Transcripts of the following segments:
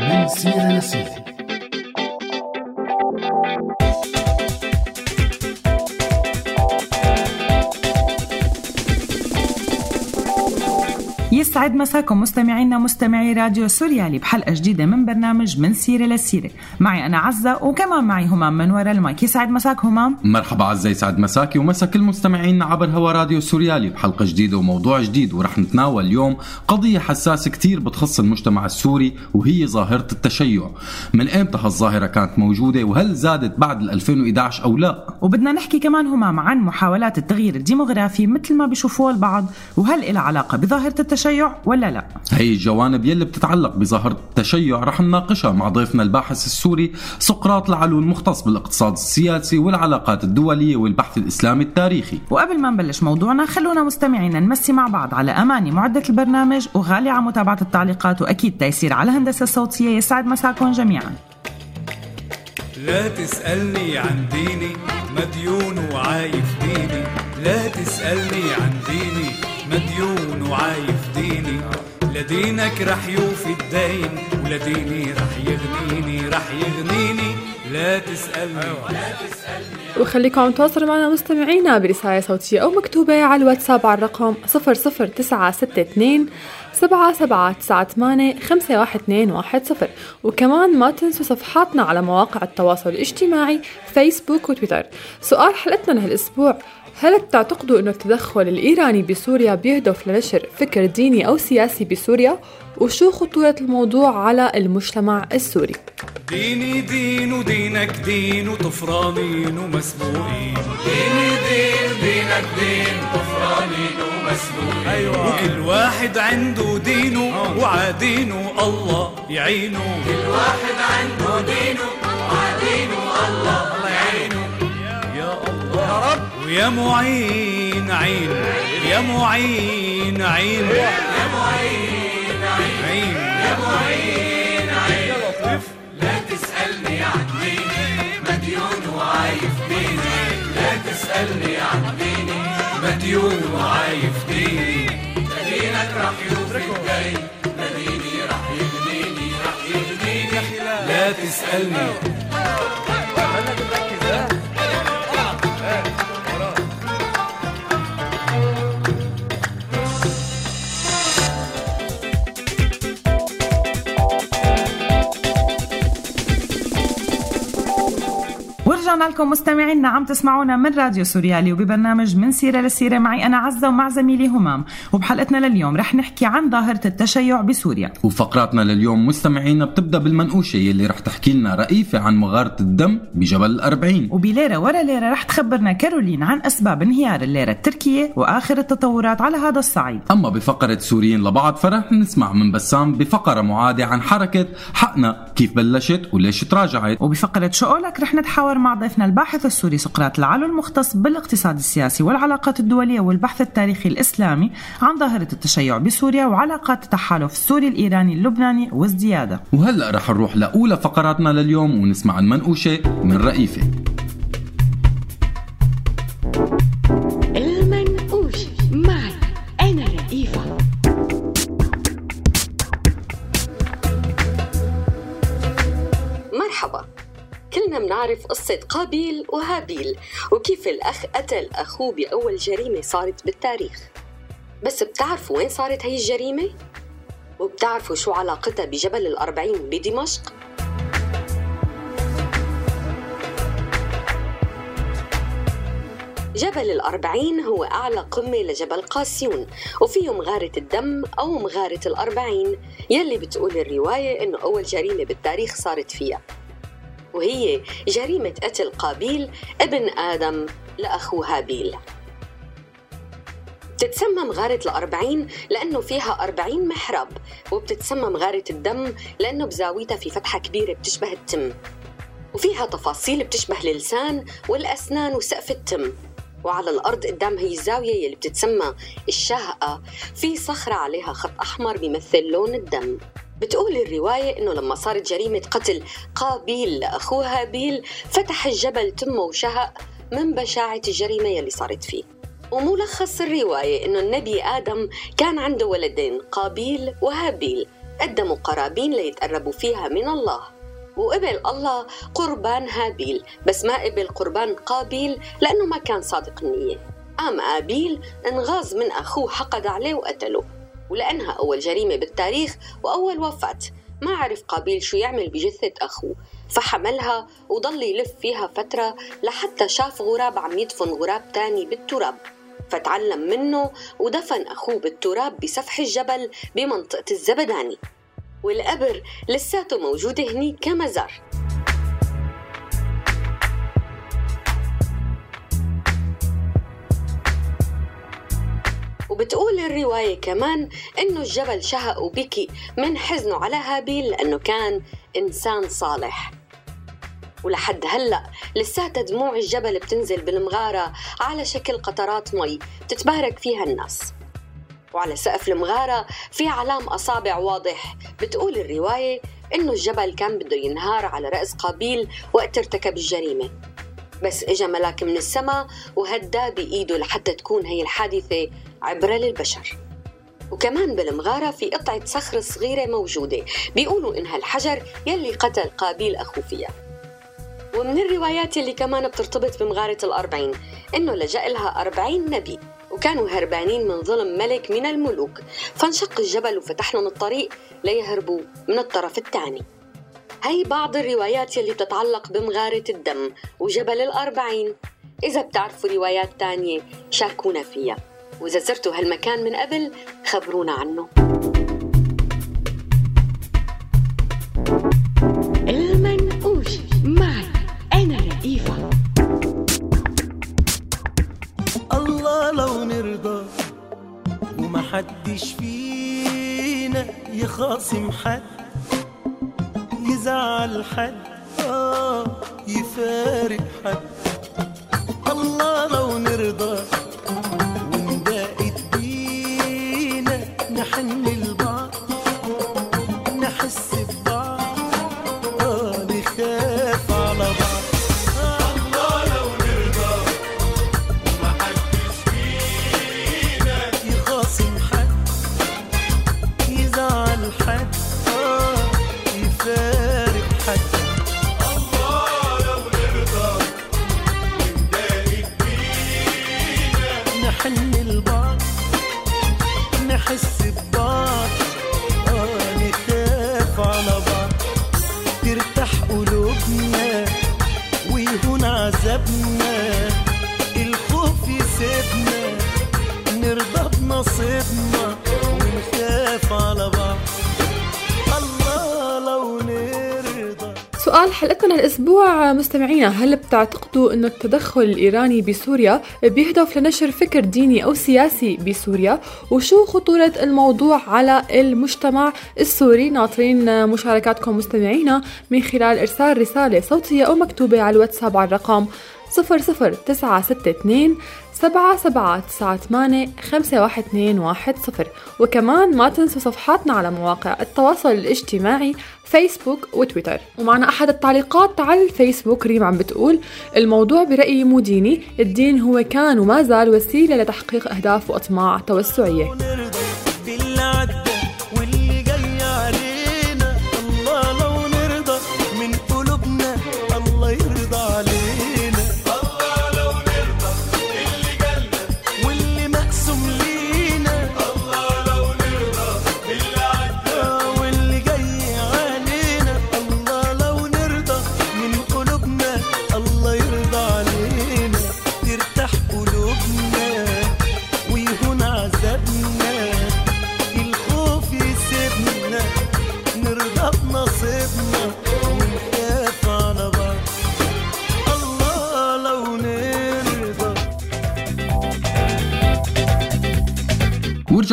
من سيرة يسعد مساكم مستمعينا مستمعي راديو سوريالي بحلقة جديدة من برنامج من سيرة لسيرة. معي أنا عزة وكمان معي همام من وراء المايك. يسعد مساك همام؟ مرحبا عزة يسعد مساكي ومسا كل مستمعينا عبر هوا راديو سوريالي بحلقة جديدة وموضوع جديد ورح نتناول اليوم قضية حساسة كتير بتخص المجتمع السوري وهي ظاهرة التشيع. من ايمتى هالظاهرة كانت موجودة وهل زادت بعد ال 2011 أو لا؟ وبدنا نحكي كمان همام عن محاولات التغيير الديموغرافي مثل ما بيشوفوها البعض وهل إلها علاقة بظاهرة التشيع ولا لا؟ هي الجوانب يلي بتتعلق بظاهرة التشيع رح نناقشها مع ضيفنا الباحث السوري سقراط العلو المختص بالاقتصاد السياسي والعلاقات الدولية والبحث الإسلامي التاريخي. وقبل ما نبلش موضوعنا خلونا مستمعينا نمسي مع بعض على أماني معدة البرنامج وغالي على متابعة التعليقات وأكيد تيسير على الهندسة الصوتية. يسعد مساكم جميعا. لا تسألني عن ديني مديون وعايف ديني. لا تسألني عن مديون وعايف ديني. لا دينك رح يوفي الدين ولا ديني رح يغنيني رح يغنيني. لا تسألني. لا تسألني وخليكم عم تواصلوا معنا مستمعينا برسالة صوتية أو مكتوبة على الواتساب على الرقم 00962 سبعة سبعة تسعة ثمانية خمسة واحد اثنين واحد صفر. وكمان ما تنسوا صفحاتنا على مواقع التواصل الاجتماعي فيسبوك وتويتر. سؤال حلقتنا لهالأسبوع هل بتعتقدوا أنه التدخل الإيراني بسوريا بيهدف لنشر فكر ديني أو سياسي بسوريا؟ وشو خطورة الموضوع على المجتمع السوري؟ ديني دين ودينك دين وطفرانين ومسبوقين ديني دين دينك دين طفرانين ومسبوقين أيوة. وكل واحد عنده دينه وعادينه الله يعينه. كل واحد عنده دينه وعادينه الله الله يعينه. يا الله. يا رب. ويا معين عين يا معين عين يا معين عين. يا معين عين. لا تسألني عن ديني مديون وعايف ديني لا تسألني عن ديني مديون وعايف ديني دينك رح يوفي الدين لا ديني رح يغنيني رح يغنيني لا تسألني. ورجعنا لكم مستمعينا عم تسمعونا من راديو سوريالي وببرنامج من سيرة لسيرة. معي أنا عزة ومع زميلي همام. وبحلقتنا لليوم رح نحكي عن ظاهرة التشيع بسوريا. وفقراتنا لليوم مستمعينا بتبدأ بالمنقوشة يلي رح تحكي لنا رئيفه عن مغارة الدم بجبل الأربعين. وبليرة ورا ليرة رح تخبرنا كارولين عن أسباب انهيار الليرة التركية وآخر التطورات على هذا الصعيد. أما بفقرة سوريين لبعض فرح نسمع من بسام بفقرة معاده عن حركة حقنا كيف بلشت وليش تراجعت. وبفقرة شؤلك رح نتحاور مع ضيفنا الباحث السوري سقراط العلو المختص بالاقتصاد السياسي والعلاقات الدولية والبحث التاريخي الإسلامي عن ظاهرة التشيع بسوريا وعلاقات التحالف السوري الإيراني اللبناني وازدياده وهلا رح نروح لأولى فقراتنا لليوم ونسمع المنقوشه من رئيفه المنقوش معي. أنا رئيفة مرحبا. كلنا بنعرف قصة قابيل وهابيل وكيف الأخ قتل أخوه بأول جريمة صارت بالتاريخ بس بتعرفوا وين صارت هي الجريمة؟ وبتعرفوا شو علاقتها بجبل الأربعين بدمشق؟ جبل الأربعين هو أعلى قمة لجبل قاسيون وفيه مغارة الدم أو مغارة الأربعين يلي بتقول الرواية إنه أول جريمة بالتاريخ صارت فيها وهي جريمة قتل قابيل ابن آدم لأخوه هابيل بتتسمى مغارة الأربعين لأنه فيها أربعين محراب وبتتسمى مغارة الدم لأنه بزاويتها في فتحة كبيرة بتشبه التم. وفيها تفاصيل بتشبه اللسان والأسنان وسقف التم. وعلى الأرض قدام هي الزاوية يلي بتتسمى الشهقة في صخرة عليها خط أحمر بيمثل لون الدم. بتقول الرواية إنه لما صارت جريمة قتل قابيل لأخوه هابيل فتح الجبل تمه وشهق من بشاعة الجريمة يلي صارت فيه. وملخص الرواية إنه النبي آدم كان عنده ولدين قابيل وهابيل. قدموا قرابين ليتقربوا فيها من الله. وقبل الله قربان هابيل بس ما قبل قربان قابيل لأنه ما كان صادق النية. قام آبيل انغاظ من أخوه حقد عليه وقتله. ولأنها أول جريمة بالتاريخ وأول وفاة. ما عرف قابيل شو يعمل بجثة أخوه. فحملها وضل يلف فيها فترة لحتى شاف غراب عم يدفن غراب تاني بالتراب. فتعلم منه ودفن أخوه بالتراب بسفح الجبل بمنطقة الزبداني. والقبر لساته موجود هني كمزار وبتقول الرواية كمان إنه الجبل شهق وبكي من حزنه على هابيل لأنه كان إنسان صالح. ولحد هلأ لساتها دموع الجبل بتنزل بالمغارة على شكل قطرات مي تتبارك فيها الناس. وعلى سقف المغارة في علام أصابع واضح بتقول الرواية إنه الجبل كان بده ينهار على رأس قابيل وقت ارتكب الجريمة. بس إجا ملاك من السماء وهداه بإيده لحتى تكون هي الحادثة عبرة للبشر. وكمان بالمغارة في قطعة صخرة صغيرة موجودة. بيقولوا إنها الحجر يلي قتل قابيل أخو فيها. ومن الروايات اللي كمان بترتبط بمغارة الأربعين إنه لجأ لها أربعين نبي وكانوا هربانين من ظلم ملك من الملوك. فانشق الجبل وفتح لهم الطريق ليهربوا من الطرف الثاني. هي بعض الروايات يلي بتتعلق بمغارة الدم وجبل الأربعين. إذا بتعرفوا روايات تانية شاركونا فيها. وإذا زرتوا هالمكان من قبل خبرونا عنه. المنقوش معي. أنا رئيفة الله لو نرضى ومحدش فينا يخاصم حد يزعل حد آه يفارق حد. الله لو نرضى مستمعينا هل بتعتقدوا أنه التدخل الإيراني بسوريا بيهدف لنشر فكر ديني أو سياسي بسوريا؟ وشو خطورة الموضوع على المجتمع السوري؟ ناطرين مشاركاتكم مستمعينا من خلال إرسال رسالة صوتية أو مكتوبة على الواتساب على الرقم 00962 سبعة سبعة تسعة ثمانية خمسة واحد اثنين واحد صفر. وكمان ما تنسوا صفحاتنا على مواقع التواصل الاجتماعي فيسبوك وتويتر. ومعنا أحد التعليقات على الفيسبوك ريم عم بتقول الموضوع برأيي مو ديني الدين هو كان وما زال وسيلة لتحقيق أهداف وأطماع توسعية.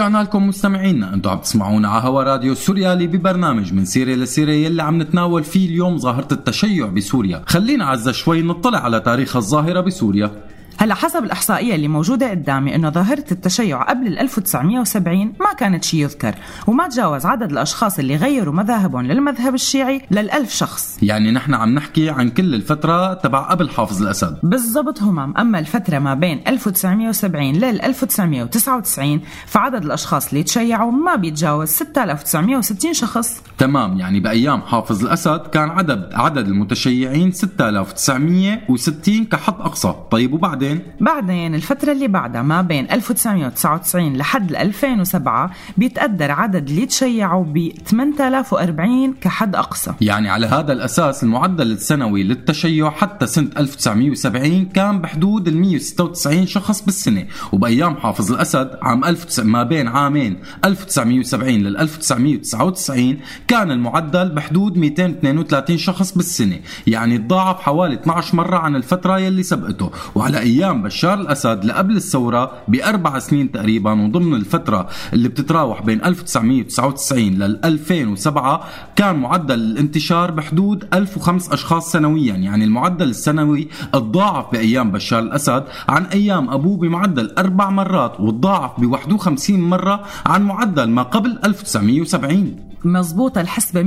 ورجعنا لكم مستمعينا أنتم عم تسمعونا على هوا راديو سوريالي ببرنامج من سيرة لسيرة يلي عم نتناول فيه اليوم ظاهرة التشيع بسوريا. خلينا عزة شوي نطلع على تاريخ الظاهرة بسوريا. هلا حسب الإحصائية اللي موجودة قدامي إنه ظاهرة التشيع قبل ال 1970 ما كانت شيء يذكر وما تجاوز عدد الأشخاص اللي غيروا مذاهبهم للمذهب الشيعي للألف شخص. يعني نحن عم نحكي عن كل الفترة تبع قبل حافظ الأسد. بالضبط همام أما الفترة ما بين 1970 لل 1999 فعدد الأشخاص اللي تشيعوا ما بيتجاوز 6960 شخص. تمام. يعني بأيام حافظ الأسد كان عدد عدد المتشيعين 6960 كحد أقصى. طيب وبعدين؟ بعدين؟ الفترة اللي بعدها ما بين 1999 لحد 2007 بيتقدر عدد اللي تشيعوا ب 8040 كحد أقصى. يعني على هذا الأساس المعدل السنوي للتشيع حتى سنة 1970 كان بحدود ال 196 شخص بالسنة. وبأيام حافظ الأسد عام 1900 ما بين عامين 1970 لل 1999 كان المعدل بحدود 232 شخص بالسنة. يعني تضاعف حوالي 12 مرة عن الفترة يلي سبقته. وعلى أيام بشار الأسد لقبل الثورة بأربع سنين تقريبا وضمن الفترة اللي بتتراوح بين 1999 لل 2007 كان معدل الانتشار بحدود 1005 أشخاص سنويا. يعني المعدل السنوي تضاعف بأيام بشار الأسد عن أيام أبوه بمعدل أربع مرات وتضاعف ب 51 مرة عن معدل ما قبل 1970 مزبوطة الحسبة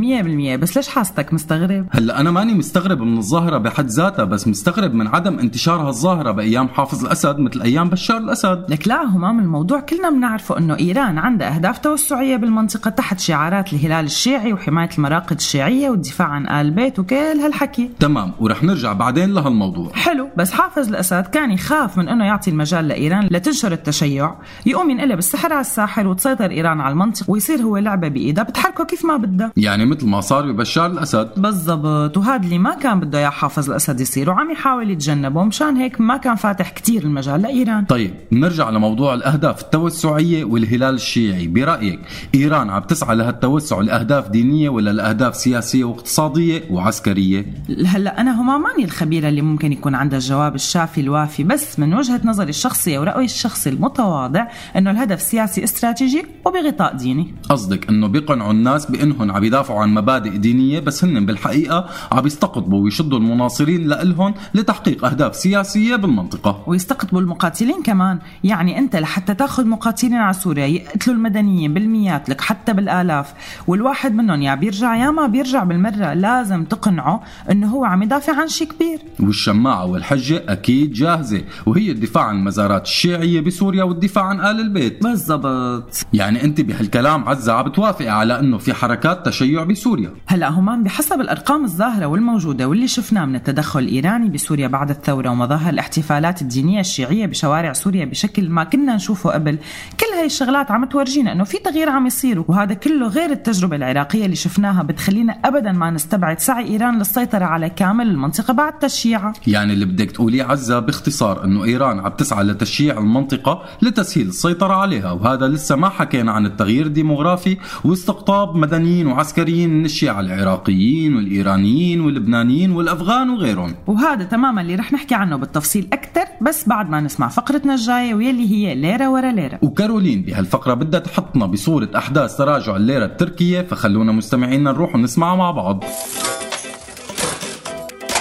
100% بس ليش حاستك مستغرب؟ هلأ أنا ماني مستغرب من الظاهرة بحد ذاتها بس مستغرب من عدم انتشار هالظاهره بايام حافظ الأسد مثل أيام بشار الأسد. لك لا همام الموضوع كلنا بنعرفه إنه إيران عندها أهداف توسعية بالمنطقة تحت شعارات الهلال الشيعي وحماية المراقد الشيعية والدفاع عن آل بيت وكل هالحكي. تمام ورح نرجع بعدين لهالموضوع. حلو بس حافظ الأسد كان يخاف من إنه يعطي المجال لإيران لتنشر التشيع يقوم ينقلب السحر على الساحر وتسيطر إيران على المنطقة ويصير هو لعبة بايدها بتحركه كيف ما بدها يعني مثل ما صار ببشار الأسد. بالضبط وهذا اللي ما كان بده إياه حافظ الأسد يصير وعم يحاول يتجنبه مشان هيك ما كان فاتح كتير المجال لايران طيب نرجع لموضوع الأهداف التوسعية والهلال الشيعي. برأيك إيران عم تسعى لهالتوسع لاهداف دينية ولا لاهداف سياسية واقتصادية وعسكرية؟ هلأ أنا هما ماني الخبيره اللي ممكن يكون عندها الجواب الشافي الوافي بس من وجهة نظري الشخصية ورأيي الشخصي المتواضع إنه الهدف سياسي استراتيجي وبغطاء ديني. قصدك إنه بيقنعوا الناس بانهم عم يدافعوا عن مبادئ دينية بس هن بالحقيقة عم يستقطبوا ويشدوا المناصرين لإلهم لتحقيق أهداف سياسية بالمنطقة. ويستقطبوا. المقاتلين كمان. يعني أنت لحتى تاخذ مقاتلين على سوريا يقتلوا المدنيين بالمئات لك حتى بالآلاف. والواحد منهم يا بيرجع يا ما بيرجع بالمرة لازم تقنعه إنه هو عم يدافع عن شيء كبير. والشماعة والحجة أكيد جاهزة وهي الدفاع عن المزارات الشيعية بسوريا والدفاع عن آل البيت. بالضبط. يعني أنت بهالكلام عزة عم بتوافقي على إنه في حركات تشيع بسوريا. هلا همان بحسب الأرقام الظاهرة والموجودة واللي شفناه من التدخل الإيراني بسوريا بعد الثورة ومظاهر الاحتفالات الدينية الشيعية بشوارع سوريا بشكل ما كنا نشوفه قبل. كل هاي الشغلات عم تورجينا إنه في تغيير عم يصير وهذا كله غير التجربة العراقية اللي شفناها بتخلينا ابدا ما نستبعد سعي إيران للسيطرة على كامل المنطقة بعد تشييعها يعني اللي بدك تقوليه عزة باختصار إنه إيران عم تسعى لتشييع المنطقة لتسهيل السيطرة عليها وهذا لسه ما حكينا عن التغيير الديموغرافي واستقطاب مدنيين وعسكريين من الشيعة العراقيين والإيرانيين واللبنانيين والأفغان وغيرهم. وهذا تماما اللي رح نحكي عنه بالتفصيل أكثر بس بعد ما نسمع فقرتنا الجاية واللي هي ليرة ورا ليرة. وكارولين بهالفقرة بدها تحطنا بصورة أحداث تراجع الليرة التركية فخلونا مستمعينا نروح ونسمعها مع بعض.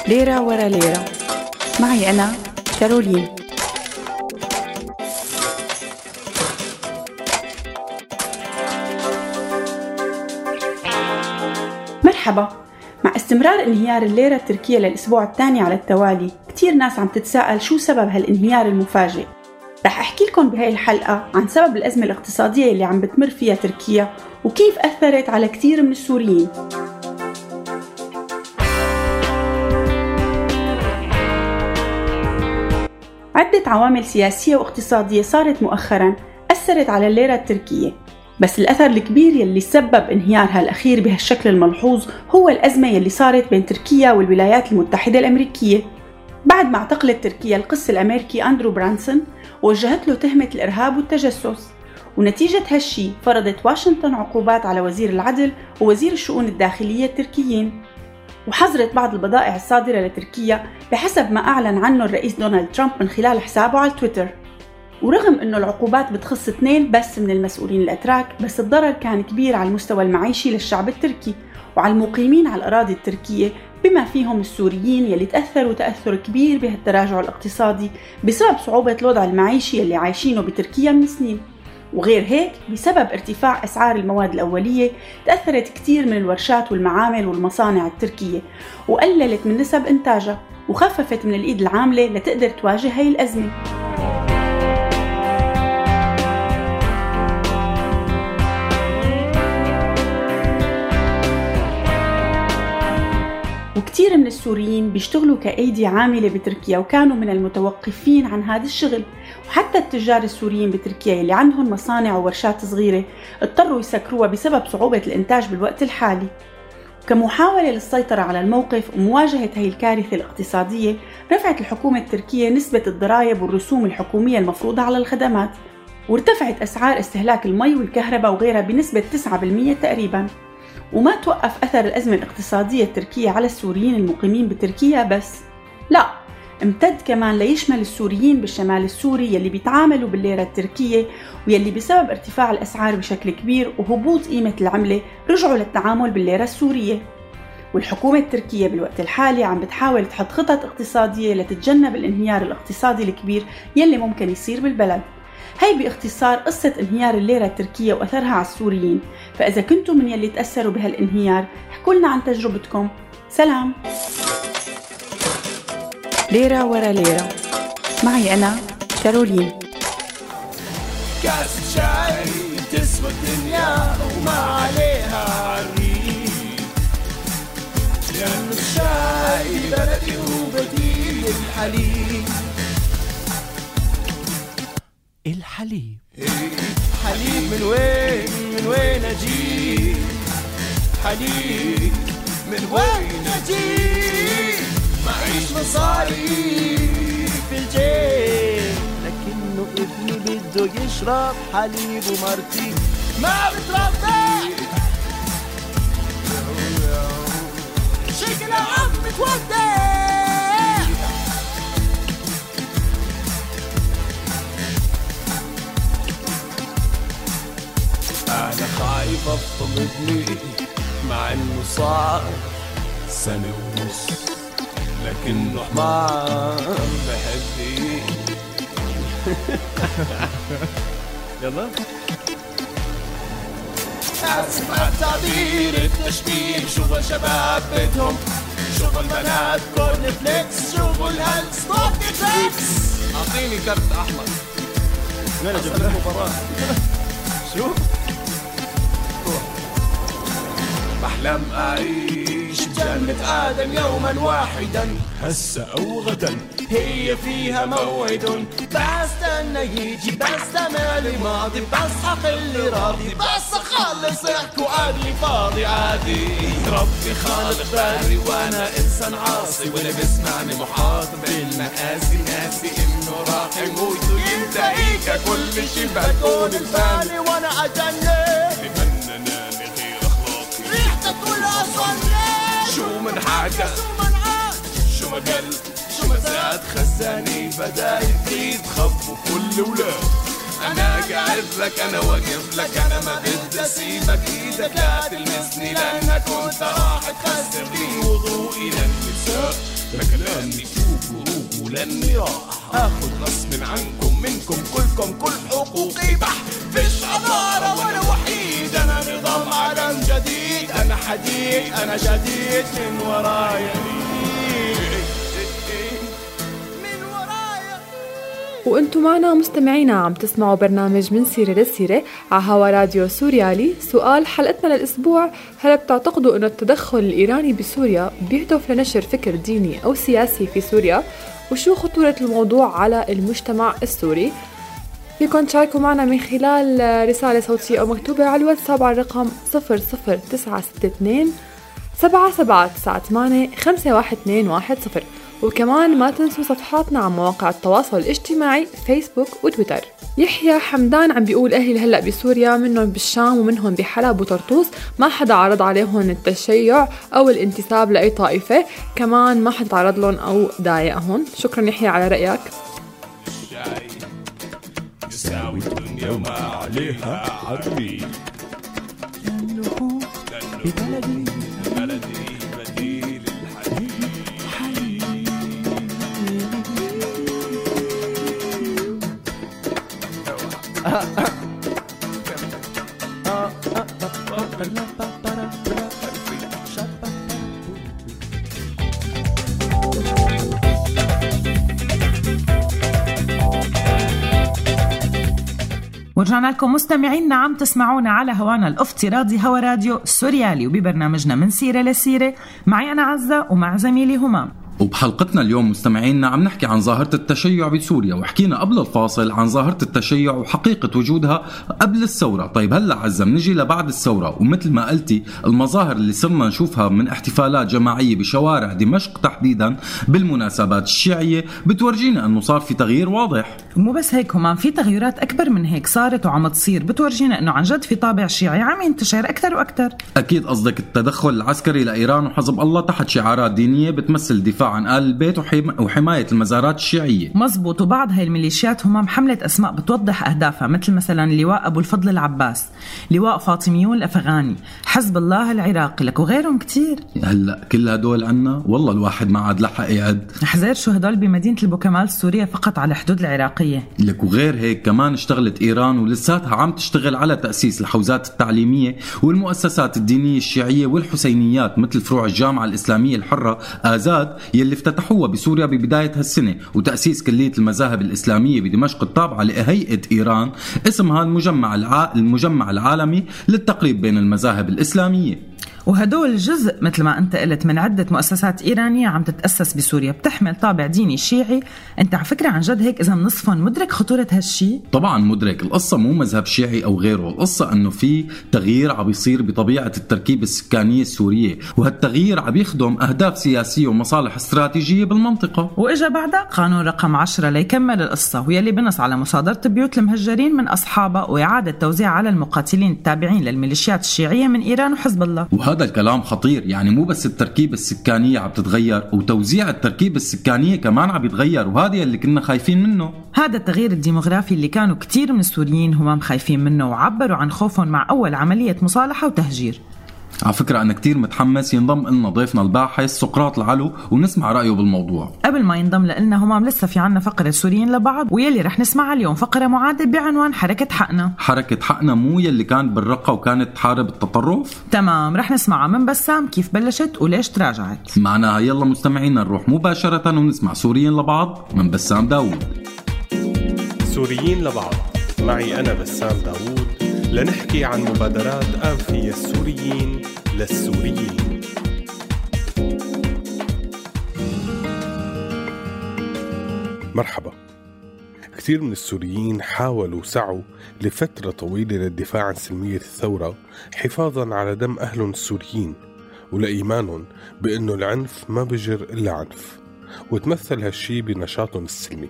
ليرة ورا ليرة. معي أنا كارولين. مرحبا. مع استمرار انهيار الليرة التركية للأسبوع الثاني على التوالي كتير ناس عم تتساءل شو سبب هالانهيار المفاجئ. رح أحكي لكم بهاي الحلقة عن سبب الأزمة الاقتصادية اللي عم بتمر فيها تركيا وكيف أثرت على كتير من السوريين. عدة عوامل سياسية واقتصادية صارت مؤخرا أثرت على الليرة التركية بس الأثر الكبير يلي سبب انهيارها الأخير بهالشكل الملحوظ هو الأزمة يلي صارت بين تركيا والولايات المتحدة الأمريكية. بعد ما اعتقلت تركيا القس الأمريكي أندرو برانسون ووجهت له تهمة الإرهاب والتجسس. ونتيجة هالشي فرضت واشنطن عقوبات على وزير العدل ووزير الشؤون الداخلية التركيين. وحظرت بعض البضائع الصادرة لتركيا بحسب ما أعلن عنه الرئيس دونالد ترامب من خلال حسابه على تويتر. ورغم أنه العقوبات بتخص اثنين بس من المسؤولين الأتراك بس الضرر كان كبير على المستوى المعيشي للشعب التركي وعلى المقيمين على الأراضي التركية بما فيهم السوريين يلي تأثروا تأثر كبير بهالتراجع الاقتصادي بسبب صعوبة الوضع المعيشي يلي عايشينه بتركيا من سنين. وغير هيك بسبب ارتفاع أسعار المواد الأولية تأثرت كتير من الورشات والمعامل والمصانع التركية وقللت من نسب إنتاجها وخففت من الإيد العاملة لتقدر تواجه هاي الأزمة. وكثير من السوريين بيشتغلوا كأيدي عاملة بتركيا وكانوا من المتوقفين عن هذا الشغل. وحتى التجار السوريين بتركيا اللي عندهم مصانع وورشات صغيرة اضطروا يسكروها بسبب صعوبة الإنتاج بالوقت الحالي. كمحاولة للسيطرة على الموقف ومواجهة هي الكارثة الاقتصادية رفعت الحكومة التركية نسبة الضرائب والرسوم الحكومية المفروضة على الخدمات وارتفعت أسعار استهلاك المي والكهرباء وغيرها بنسبة 9% تقريباً. وما توقف أثر الأزمة الاقتصادية التركية على السوريين المقيمين بتركيا بس. لا امتد كمان ليشمل السوريين بالشمال السوري يلي بيتعاملوا بالليرة التركية ويلي بسبب ارتفاع الأسعار بشكل كبير وهبوط قيمة العملة رجعوا للتعامل بالليرة السورية. والحكومة التركية بالوقت الحالي عم بتحاول تحط خطط اقتصادية لتتجنب الانهيار الاقتصادي الكبير يلي ممكن يصير بالبلد. هي باختصار قصة انهيار الليرة التركية وأثرها على السوريين. فإذا كنتم من يلي تأثروا بهالانهيار احكوا لنا عن تجربتكم. سلام. ليرة ورا ليرة. معي أنا كارولين. كاس شاي تسوى الدنيا وما عليها عريق لأن الشاي بلدي وبديل الحليب. الحليب حليب من وين من وين أجيب؟ حليب من وين أجيب؟ معيش مصاري في الجيب. لكنه ابني بده يشرب حليب ومرتي. ما بترضى شكل عم بتودع أنا خايف افطم ابني مع إنه صار سنة ونص. لكنه حمار بحبني يلا. اسف على التعبير التشبيه. شغل شباب بدهم. شغل بنات كورن فليكس. شغل هلس بوكي فليكس أعطيني كرت أحمر. وين المباراة. شو؟ بحلم أعيش بجنة آدم يوما واحدا. هسا أو غدا هي فيها موعد. بستنى يجي بستمع لماضي. بصحى اللي راضي. بس أخلص ضحك وعقلي فاضي عادي. ربي خالق باري وأنا إنسان عاصي. واللي بيسمعني محاط بالمآسي. ناسي إنه راح يموت وينتهيك كل شي. بكون الفاني وأنا أجنن أخلاقي ريحتك كلها صنع شو من حاجة؟ شو ما قل شو ما زاد خزاني بدا يزيد خبوا كل ولاد. أنا قاعد لك أنا واقف لك أنا ما بدي أسيبك. إيدك لا تلمسني لأنك كنت راح تخسر لي وضوئي للنساء لك لاني فوق وروق لاني راح اخذ غصب عنكم منكم كلكم كل حقوقي بح. فيش عبارة وأنا وحيد أنا نظام عالم جديد. أنا حديد أنا جديد من ورايا وأنتم معنا مستمعينا عم تسمعوا برنامج من سيرة لسيرة على هوا راديو سوريالي سؤال حلقتنا للأسبوع هل بتعتقدوا أن التدخل الإيراني بسوريا بيهدف لنشر فكر ديني أو سياسي في سوريا؟ وشو خطورة الموضوع على المجتمع السوري؟ فيكم تشاركوا معنا من خلال رسالة صوتية أو مكتوبة على الواتساب على الرقم 00962 سبعة سبعة تسعة ثمانية خمسة واحد اثنين واحد صفر. وكمان ما تنسوا صفحاتنا على مواقع التواصل الاجتماعي فيسبوك وتويتر. يحيى حمدان عم بيقول أهلي هلأ بسوريا منهم بالشام ومنهم بحلب وطرطوس ما حدا عرض عليهم التشيع أو الانتساب لأي طائفة كمان ما حدا تعرض لهم أو ضايقهم. شكرا يحيى على رأيك. يساوي الدنيا وما عليها عربي لأنه ببلدي. ورجعنا لكم مستمعينا عم تسمعونا على هوانا الافتراضي هوا راديو سوريالي وببرنامجنا من سيرة لسيرة. معي أنا عزة ومع زميلي همام وبحلقتنا اليوم مستمعينا عم نحكي عن ظاهرة التشيع بسوريا وحكينا قبل الفاصل عن ظاهرة التشيع وحقيقة وجودها قبل الثورة. طيب هلا عزة بنجي لبعد الثورة ومثل ما قلتي المظاهر اللي صرنا نشوفها من احتفالات جماعية بشوارع دمشق تحديدا بالمناسبات الشيعية بتورجينا إنه صار في تغيير واضح. مو بس هيك همام في تغيرات أكبر من هيك صارت وعم تصير. بتورجينا إنه عن جد في طابع شيعي عم ينتشر أكثر وأكثر. أكيد قصدك التدخل العسكري لإيران وحزب الله تحت شعارات دينية بتمثل دفاع عن آل البيت وحما- وحماية المزارات الشيعية. مزبوط. وبعض هاي الميليشيات هم حملة أسماء بتوضح أهدافها مثل مثلا لواء أبو الفضل العباس لواء فاطميون الأفغاني. حزب الله العراقي لك وغيرهم كتير. هلأ كل هدول عنا؟ والله الواحد ما عاد لحق يعد. حزير شو هدول بمدينة البوكمال السورية فقط على الحدود العراقية؟ لك وغير هيك كمان اشتغلت إيران ولساتها عم تشتغل على تأسيس الحوزات التعليمية والمؤسسات الدينية الشيعية والحسينيات مثل فروع الجامعة الإسلامية الحرة آزاد يلي افتتحوها بسوريا ببداية هالسنة وتأسيس كلية المذاهب الإسلامية بدمشق التابعه لهيئة إيران اسمها المجمع الع... المجمع العالمي للتقريب بين المذاهب الإسلامية. وهدول جزء مثل ما أنت قلت من عدة مؤسسات إيرانية عم تتأسس بسوريا بتحمل طابع ديني شيعي. أنت على فكرة عن جد هيك إذا نصفهم مدرك خطورة هالشي؟ طبعا مدرك. القصة مو مذهب شيعي أو غيره. القصة أنه في تغيير عم يصير بطبيعة التركيبة السكانية السورية وهالتغيير عم يخدم أهداف سياسية ومصالح استراتيجية بالمنطقة. وإجا بعدها قانون رقم 10 ليكمل القصة ويلي بنص على مصادرة بيوت المهجرين من أصحابها وإعادة توزيع على المقاتلين التابعين للميليشيات الشيعية من إيران وحزب الله. وهذا الكلام خطير. يعني مو بس التركيبة السكانية عم تتغير وتوزيع التركيبة السكانية كمان عم يتغير وهذا اللي كنا خايفين منه. هذا التغيير الديموغرافي اللي كانوا كتير من السوريين هم خايفين منه وعبروا عن خوفهم مع أول عملية مصالحة وتهجير. على فكرة أنا كتير متحمس ينضم لنا ضيفنا الباحث سقراط العلو ونسمع رأيه بالموضوع. قبل ما ينضم لنا همام لسه في عنا فقرة سوريين لبعض ويلي رح نسمعها اليوم. فقرة معادة بعنوان حركة حقنا. حركة حقنا مو يلي كانت بالرقة وكانت تحارب التطرف؟ تمام رح نسمعها من بسام. كيف بلشت وليش تراجعت؟ معناها يلا مستمعينا نروح مباشرة ونسمع سوريين لبعض من بسام داوود. سوريين لبعض. معي أنا بسام داوود. لنحكي عن مبادرات فيها السوريين للسوريين. مرحبا. كثير من السوريين حاولوا وسعوا لفترة طويلة للدفاع عن سلمية الثورة حفاظا على دم أهلهم السوريين ولإيمانهم بأنه العنف ما بجر إلا عنف وتمثل هالشي بنشاطهم السلمي.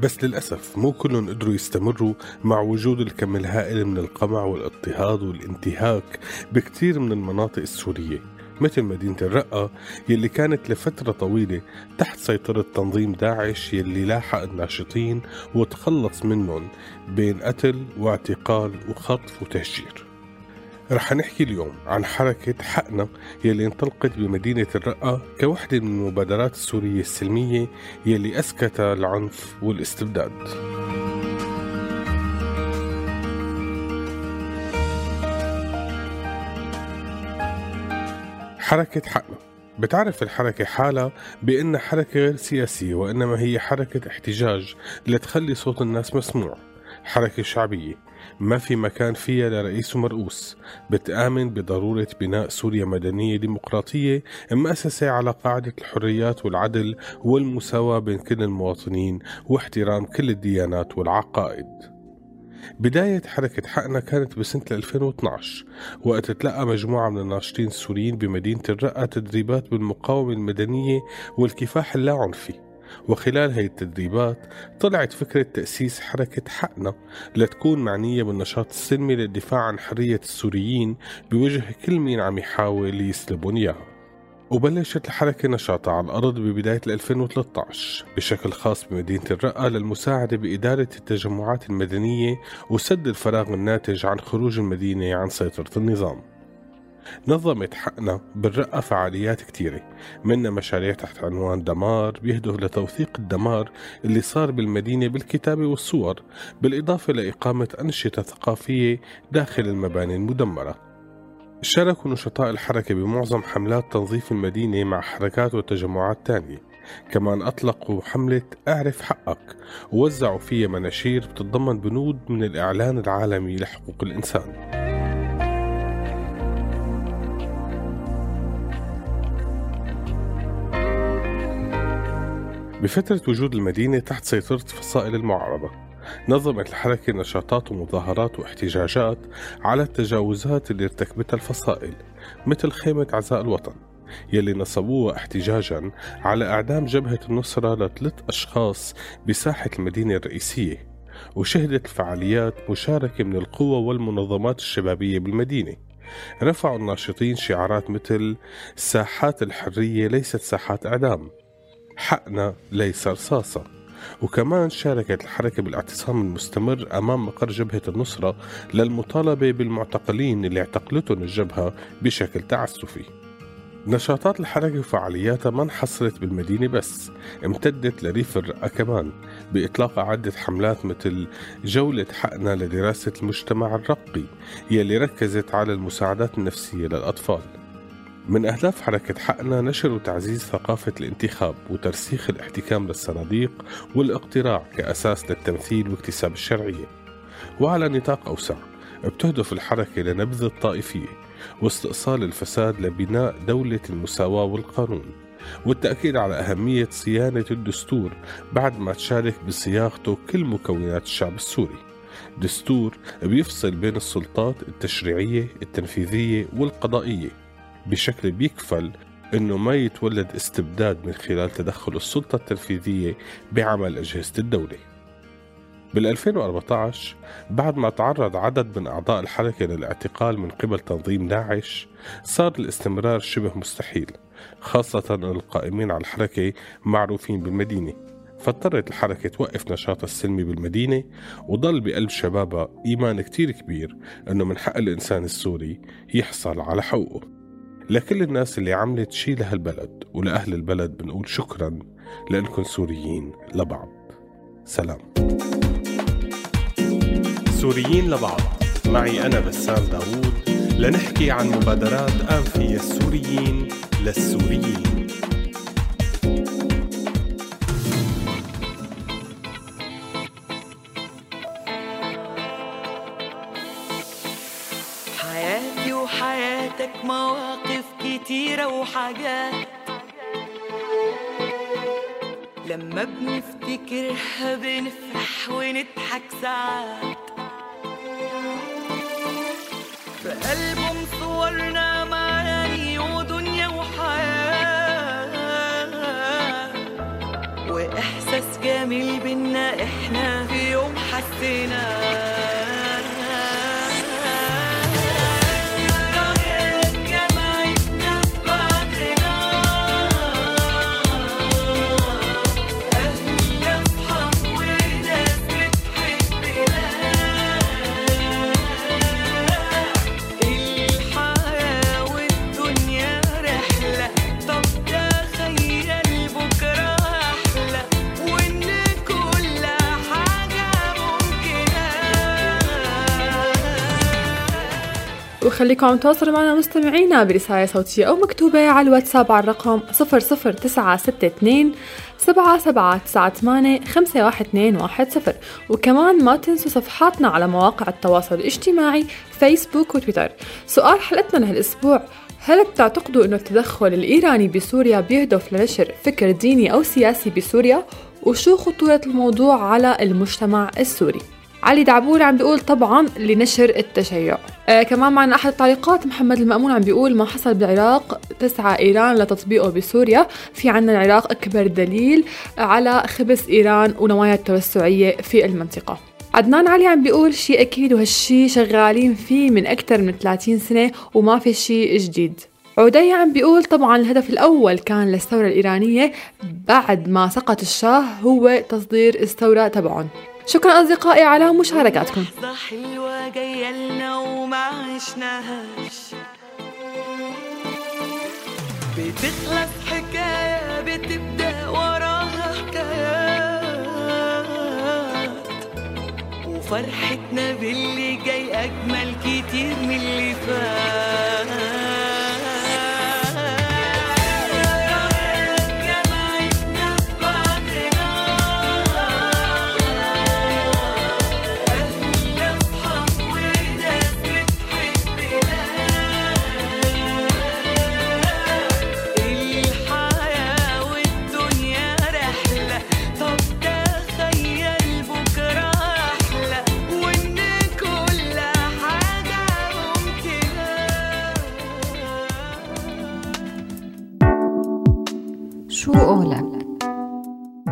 بس للأسف مو كلهم قدروا يستمروا مع وجود الكم الهائل من القمع والاضطهاد والانتهاك بكثير من المناطق السورية مثل مدينة الرقة يلي كانت لفترة طويلة تحت سيطرة تنظيم داعش يلي لاحق الناشطين وتخلص منهم بين قتل واعتقال وخطف وتهجير. رح نحكي اليوم عن حركة حقنا يلي انطلقت بمدينة الرقة كوحدة من المبادرات السورية السلمية يلي أسكت العنف والاستبداد. حركة حقنا. بتعرف الحركة حالها بأنها حركة غير سياسية وإنما هي حركة احتجاج لتخلي صوت الناس مسموع. حركة شعبية. ما في مكان فيها لرئيس ومرؤوس بتآمن بضرورة بناء سوريا مدنية ديمقراطية مؤسسة على قاعدة الحريات والعدل والمساواة بين كل المواطنين واحترام كل الديانات والعقائد. بداية حركة حقنا كانت بسنة 2012 وقت تلقى مجموعة من الناشطين السوريين بمدينة الرقة تدريبات بالمقاومة المدنية والكفاح اللاعنفي. وخلال هاي التدريبات طلعت فكرة تأسيس حركة حقنا لتكون معنية بالنشاط السلمي للدفاع عن حرية السوريين بوجه كل مين عم يحاول يسلبون إياها. وبلشت الحركة نشاطها على الأرض ببداية 2013 بشكل خاص بمدينة الرقة للمساعدة بإدارة التجمعات المدنية وسد الفراغ الناتج عن خروج المدينة عن سيطرة النظام. نظمت حقنا بالرقة فعاليات كتيرة منها مشاريع تحت عنوان دمار بيهدف لتوثيق الدمار اللي صار بالمدينة بالكتابة والصور بالإضافة لإقامة أنشطة ثقافية داخل المباني المدمرة. شاركوا نشطاء الحركة بمعظم حملات تنظيف المدينة مع حركات وتجمعات تانية. كمان أطلقوا حملة أعرف حقك ووزعوا فيها مناشير بتتضمن بنود من الإعلان العالمي لحقوق الإنسان. بفترة وجود المدينة تحت سيطرة فصائل المعارضة نظمت الحركة نشاطات ومظاهرات واحتجاجات على التجاوزات اللي ارتكبتها الفصائل مثل خيمة عزاء الوطن يلي نصبوها احتجاجا على إعدام جبهة النصرة لثلاث أشخاص بساحة المدينة الرئيسية وشهدت الفعاليات مشاركة من القوى والمنظمات الشبابية بالمدينة. رفعوا الناشطين شعارات مثل ساحات الحرية ليست ساحات إعدام. حقنا ليس رصاصة. وكمان شاركت الحركة بالاعتصام المستمر أمام مقر جبهة النصرة للمطالبة بالمعتقلين اللي اعتقلتهم الجبهة بشكل تعسفي. نشاطات الحركة وفعالياتها ما انحصرت بالمدينة بس امتدت لريف الرقة كمان بإطلاق عدة حملات مثل جولة حقنا لدراسة المجتمع الرقي يلي ركزت على المساعدات النفسية للأطفال. من أهداف حركة حقنا نشر وتعزيز ثقافة الانتخاب وترسيخ الاحتكام للصناديق والاقتراع كأساس للتمثيل واكتساب الشرعية. وعلى نطاق أوسع بتهدف الحركة لنبذ الطائفية واستئصال الفساد لبناء دولة المساواة والقانون. والتأكيد على أهمية صيانة الدستور بعد ما تشارك بصياغته كل مكونات الشعب السوري. دستور بيفصل بين السلطات التشريعية التنفيذية والقضائية. بشكل بيكفل إنه ما يتولد استبداد من خلال تدخل السلطة التنفيذية بعمل أجهزة الدولة. بال 2014 بعد ما تعرض عدد من أعضاء الحركة للاعتقال من قبل تنظيم داعش صار الاستمرار شبه مستحيل خاصة أن القائمين على الحركة معروفين بالمدينة. فاضطرت الحركة توقف نشاطها السلمي بالمدينة وضل بقلب شبابها إيمان كتير كبير أنه من حق الإنسان السوري يحصل على حقوقه. لكل الناس اللي عملت شي لهالبلد ولأهل البلد بنقول شكرا لأنكم سوريين لبعض. سلام. سوريين لبعض. معي أنا بسام داوود لنحكي عن مبادرات فيها السوريين للسوريين. مواقف كتيرة وحاجات. لما بنفتكرها بنفرح ونضحك ساعات. في ألبوم صورنا معاني ودنيا وحياة. وإحساس جميل بينا إحنا في يوم الحياة وخليكم تواصلوا معنا مستمعينا برسالة صوتية أو مكتوبة على الواتساب على الرقم 00962 سبعة سبعة تسعة ثمانية خمسة واحد اثنين واحد صفر وكمان ما تنسوا صفحاتنا على مواقع التواصل الاجتماعي فيسبوك وتويتر سؤال حلقتنا لهالأسبوع هل بتعتقدوا أنه التدخل الإيراني بسوريا بيهدف لنشر فكر ديني أو سياسي بسوريا؟ وشو خطورة الموضوع على المجتمع السوري؟ علي دعبور عم بيقول طبعا لنشر التشيع. آه كمان معنا أحد التعليقات محمد المأمون عم بيقول ما حصل بالعراق تسعى إيران لتطبيقه بسوريا. في عنا العراق أكبر دليل على خبث إيران ونوايا التوسعية في المنطقة. عدنان علي عم بيقول شيء أكيد وهالشي شغالين فيه من أكثر من 30 سنة وما في شيء جديد. عدي عم بيقول طبعا الهدف الأول كان للثورة الإيرانية بعد ما سقط الشاه هو تصدير الثورة تبعهم. شكرا أصدقائي على مشاركاتكم لحظة حلوة جاية لنا وما عشناهاش بتخلص حكاية بتبدأ وراها حكايات. وفرحتنا باللي جاي أجمل كتير من اللي فات. شو أغلى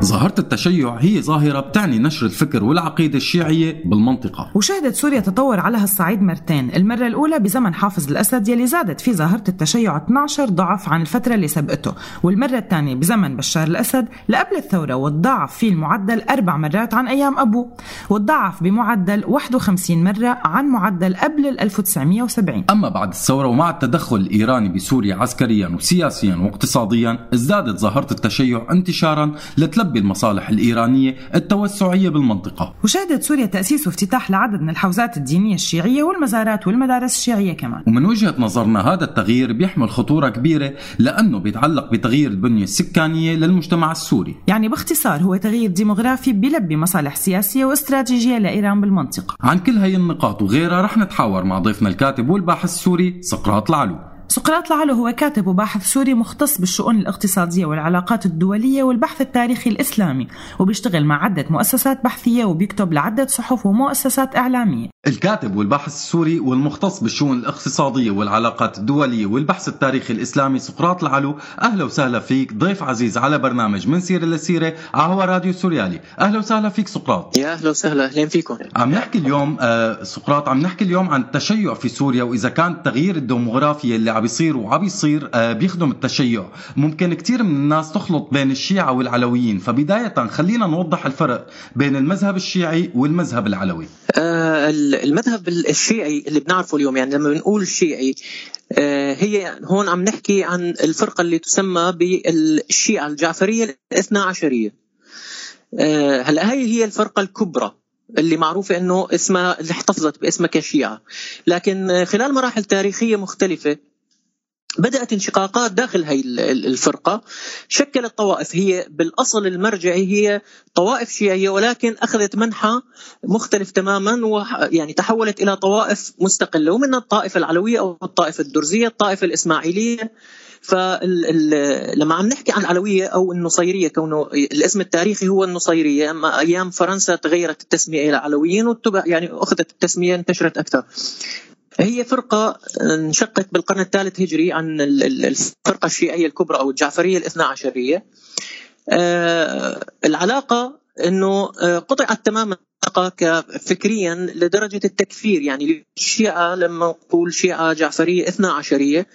ظاهرة التشيع هي ظاهرة بتعني نشر الفكر والعقيدة الشيعية بالمنطقة. وشهدت سوريا تطور على هالصعيد مرتين. المرة الأولى بزمن حافظ الأسد يلي زادت فيه ظاهرة التشيع 12 ضعف عن الفترة اللي سبقته. والمرة الثانية بزمن بشار الأسد لقبل الثورة وتضاعف فيه المعدل أربع مرات عن أيام أبوه. وتضاعف بمعدل 51 مرة عن معدل قبل 1970 أما بعد الثورة ومع التدخل الإيراني بسوريا عسكريا وسياسيا واقتصاديا ازدادت ظاهرة التشيع انتشارا لتلبي المصالح الإيرانية التوسعية بالمنطقة. وشهدت سوريا تأسيس وافتتاح لعدد من الحوزات الدينية الشيعية والمزارات والمدارس الشيعية كمان. ومن وجهة نظرنا هذا التغيير بيحمل خطورة كبيرة لأنه بيتعلق بتغيير البنية السكانية للمجتمع السوري. يعني باختصار هو تغيير ديموغرافي بيلبي مصالح سياسية واستراتيجية لإيران بالمنطقة. عن كل هاي النقاط وغيرها رح نتحاور مع ضيفنا الكاتب والباحث السوري سقراط العلو. سقراط العلو هو كاتب وباحث سوري مختص بالشؤون الاقتصادية والعلاقات الدولية والبحث التاريخي الإسلامي وبيشتغل مع عدة مؤسسات بحثية وبيكتب لعدة صحف ومؤسسات إعلامية. الكاتب والباحث السوري والمختص بالشؤون الاقتصادية والعلاقات الدولية والبحث التاريخي الإسلامي سقراط العلو أهلا وسهلا فيك ضيف عزيز على برنامج من سيرة لسيرة على راديو سوريالي. أهلا وسهلا فيك سقراط. يا أهلا وسهلا أهلا فيكم. عم نحكي اليوم آه سقراط عم نحكي اليوم عن التشيع في سوريا وإذا كان التغيير الديموغرافي اللي عم يصير وعم يصير آه بيخدم التشيع. ممكن كثير من الناس تخلط بين الشيعة والعلويين. فبداية خلينا نوضح الفرق بين المذهب الشيعي والمذهب العلوي. آه المذهب الشيعي اللي بنعرفه اليوم يعني لما بنقول شيعي آه هي هون عم نحكي عن الفرقة اللي تسمى بالشيعة الجعفرية الاثنى عشرية. آه هلا هي هي الفرقة الكبرى اللي معروفة إنه اسمها اللي احتفظت باسمها كشيعة. لكن خلال مراحل تاريخية مختلفة بدأت انشقاقات داخل هي الفرقة. شكلت طوائف. هي بالأصل المرجعي هي طوائف شيعية ولكن أخذت منحى مختلف تماما ويعني تحولت إلى طوائف مستقلة. ومنها الطائفة العلوية أو الطائفة الدرزية الطائفة الإسماعيلية. فلما عم نحكي عن العلوية أو النصيرية كونه الاسم التاريخي هو النصيرية أما أيام فرنسا تغيرت التسمية إلى علويين يعني أخذت التسمية انتشرت أكثر. هي فرقة انشقت بالقرن الثالث هجري عن الفرقة الشيعية الكبرى أو الجعفرية الاثنى عشرية العلاقة أنه قطعت تماما فكريا لدرجة التكفير. يعني الشيعة لما نقول شيعة جعفرية اثنى عشرية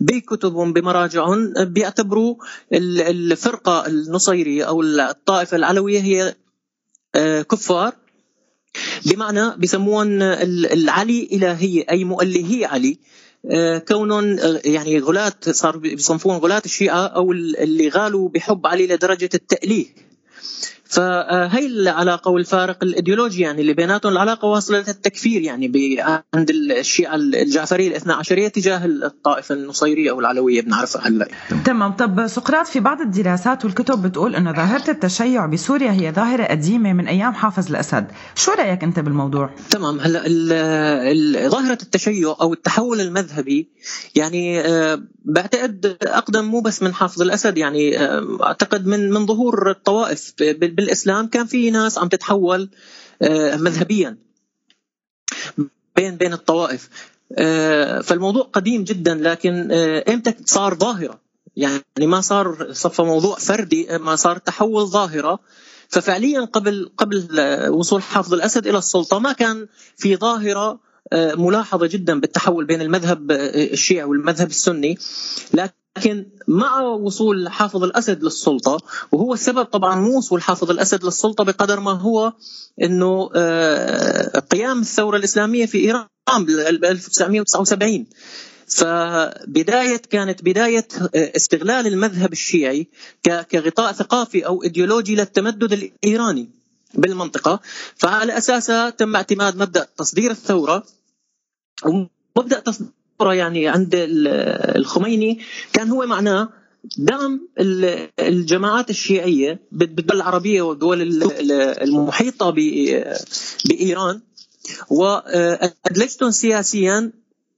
بكتبهم بمراجعهم بيعتبروا الفرقة النصيرية أو الطائفة العلوية هي كفار. بمعنى بسموهم العلي إلهية أي مؤلهي علي. كونهم يعني غلاة صار بيصنفون غلاة الشيعة أو اللي غالوا بحب علي لدرجة التأليه. فهي العلاقه والفارق الإيديولوجي يعني اللي بيناتهم العلاقة واصلة للتكفير يعني عند الشيعه الجعفرية الاثنى عشريه تجاه الطائفة النصيرية أو العلوية بنعرفها هلأ. تمام. طب سقراط في بعض الدراسات والكتب بتقول إنه ظاهرة التشيع بسوريا هي ظاهرة قديمة من أيام حافظ الأسد. شو رأيك أنت بالموضوع؟ تمام. هلأ ظاهرة التشيع أو التحول المذهبي يعني بعتقد أقدم مو بس من حافظ الأسد يعني أعتقد من من ظهور الطوائف بالإسلام كان في ناس عم تتحول مذهبيا بين بين الطوائف. فالموضوع قديم جدا لكن إمتى صار ظاهرة؟ يعني ما صار صفى موضوع فردي ما صار تحول ظاهرة. ففعليا قبل قبل وصول حافظ الأسد إلى السلطة ما كان في ظاهرة ملاحظة جدا بالتحول بين المذهب الشيعي والمذهب السني. لكن مع وصول حافظ الأسد للسلطة وهو السبب طبعا مو وصول حافظ الأسد للسلطة بقدر ما هو إنه قيام الثورة الإسلامية في إيران بال 1979 فبداية كانت بداية استغلال المذهب الشيعي كغطاء ثقافي أو إيديولوجي للتمدد الإيراني بالمنطقة. فعلى أساسها تم اعتماد مبدأ تصدير الثورة ومبدأ تصدير يعني عند الخميني كان هو معناه دعم الجماعات الشيعية بالدول العربية والدول المحيطة بإيران. وأدلجتهم سياسيا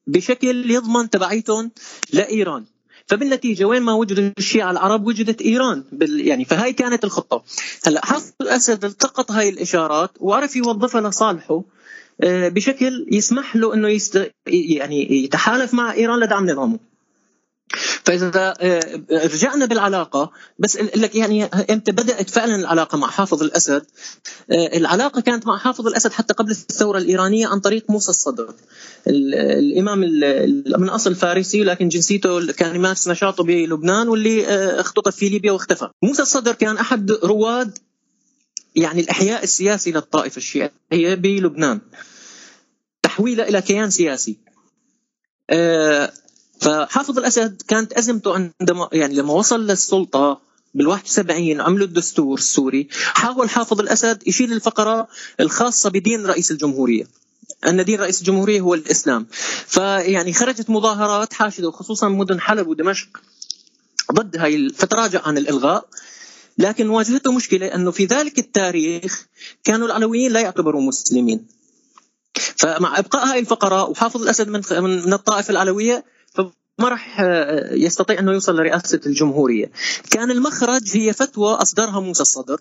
بشكل يضمن تبعيتهم لإيران. فبالنتيجة وين ما وجدوا الشيعة العرب وجدت إيران بال يعني فهاي كانت الخطة. هلأ حافظ الأسد التقط هاي الإشارات وعرف يوظفها لصالحه. بشكل يسمح له إنه يست... يعني يتحالف مع إيران لدعم نظامه. فإذا آه، رجعنا بالعلاقة بس لك يعني إمتى بدأت فعلا العلاقة مع حافظ الأسد. آه، العلاقة كانت مع حافظ الأسد حتى قبل الثورة الإيرانية عن طريق موسى الصدر. الإمام من أصل فارسي لكن جنسيته كان يمارس نشاطه بلبنان واللي آه، اختطف في ليبيا واختفى. موسى الصدر كان أحد رواد يعني الإحياء السياسي للطائفه الشيعيه بلبنان. تحويله إلى كيان سياسي. فحافظ الأسد كانت أزمته عندما يعني لما وصل للسلطة بال 71 عملوا الدستور السوري حاول حافظ الأسد يشيل الفقرة الخاصة بدين رئيس الجمهورية. أن دين رئيس الجمهورية هو الإسلام. فيعني خرجت مظاهرات حاشدة وخصوصا مدن حلب ودمشق ضد هاي فتراجع عن الإلغاء. لكن واجهته مشكلة أنه في ذلك التاريخ كانوا العلويين لا يعتبروا مسلمين فمع إبقاء هاي الفقره وحافظ الأسد من من الطائفة العلوية ما راح يستطيع أنه يوصل لرئاسة الجمهورية. كان المخرج هي فتوى أصدرها موسى الصدر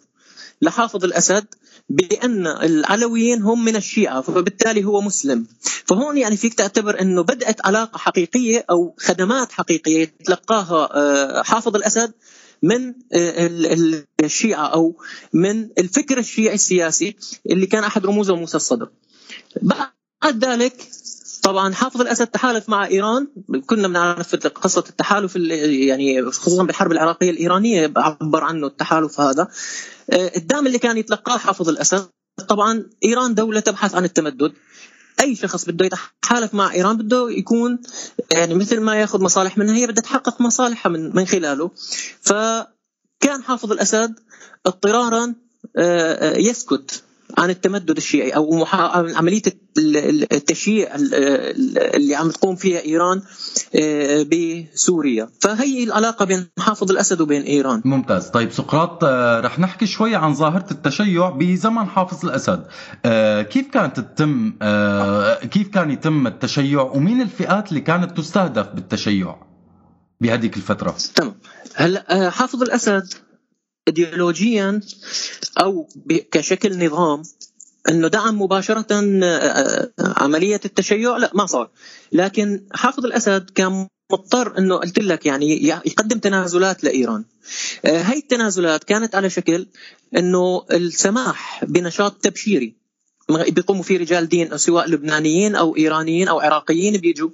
لحافظ الأسد بأن العلويين هم من الشيعة فبالتالي هو مسلم فهون يعني فيك تعتبر أنه بدأت علاقة حقيقية أو خدمات حقيقية يتلقاها آه، حافظ الأسد من آه، الشيعة أو من الفكر الشيعي السياسي اللي كان أحد رموزه موسى الصدر. بعد ذلك طبعا حافظ الأسد تحالف مع إيران. كنا بنعرف قصة التحالف يعني خصوصا بالحرب العراقية الإيرانية عبر عنه التحالف هذا. آه، الدعم اللي كان يتلقاه حافظ الأسد طبعا إيران دولة تبحث عن التمدد. أي شخص بده يتحالف مع إيران بده يكون يعني مثل ما يأخذ مصالح منها هي بدها تحقق مصالحها من من خلاله. فكان حافظ الأسد اضطرارا آه، آه، يسكت. عن التمدد الشيعي أو عملية التشييع اللي عم تقوم فيها إيران آه، بسوريا. فهي العلاقة بين حافظ الأسد وبين إيران. ممتاز. طيب سقراط آه، رح نحكي شوي عن ظاهرة التشيع بزمن حافظ الأسد. آه، كيف كانت تتم كيف كان يتم التشيع ومين الفئات اللي كانت تستهدف بالتشيع بهذيك الفترة؟ تمام. هلا حافظ الأسد ايديولوجيا أو كشكل نظام إنه دعم مباشرة آه، آه، عملية التشيع لا ما صار. لكن حافظ الأسد كان مضطر إنه قلت لك يعني يقدم تنازلات لإيران. آه، هاي التنازلات كانت على شكل إنه السماح بنشاط تبشيري. بيقوموا فيه رجال دين سواء لبنانيين أو إيرانيين أو عراقيين بيجوا.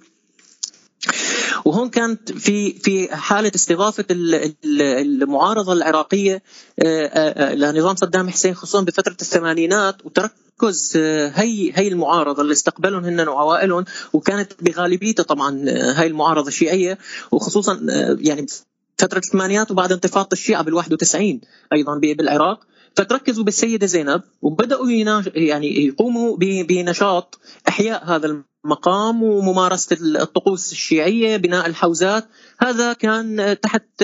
وهون كانت في في حالة استضافة المعارضة العراقية آه، آه، آه، لنظام صدام حسين خصوصا بفترة الثمانينات وتركز هي هي المعارضة اللي استقبلهم هن وعوائلهم وكانت بغالبيتها طبعا هي المعارضة الشيعية وخصوصا يعني فترة الثمانينات وبعد انتفاضة الشيعة بال 91 أيضا بالعراق. فتركزوا بالسيدة زينب وبدأوا يعني يقوموا بنشاط إحياء هذا المقام وممارسة الطقوس الشيعية بناء الحوزات. هذا كان تحت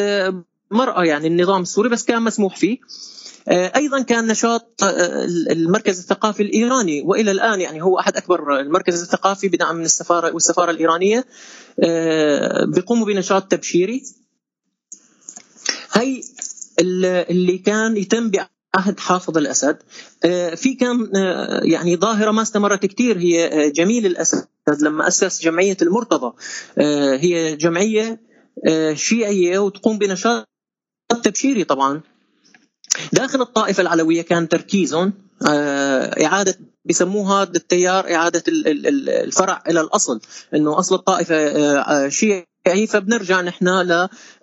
مرأة يعني النظام السوري بس كان مسموح فيه. أيضا كان نشاط المركز الثقافي الإيراني وإلى الآن يعني هو أحد أكبر المركز الثقافي بدعم من السفارة والسفارة الإيرانية بيقوموا بنشاط تبشيري. هي اللي كان يتم عهد حافظ الأسد. آه، في كان آه، يعني ظاهرة ما استمرت كثير هي آه، جميل الأسد. لما أسس جمعية المرتضى هي جمعية شيعية وتقوم بنشاط تبشيري طبعا. داخل الطائفة العلوية كان تركيزهم إعادة بسموها التيار إعادة الفرع إلى الأصل. إنه أصل الطائفة شيعي الشيعي فبنرجع نحن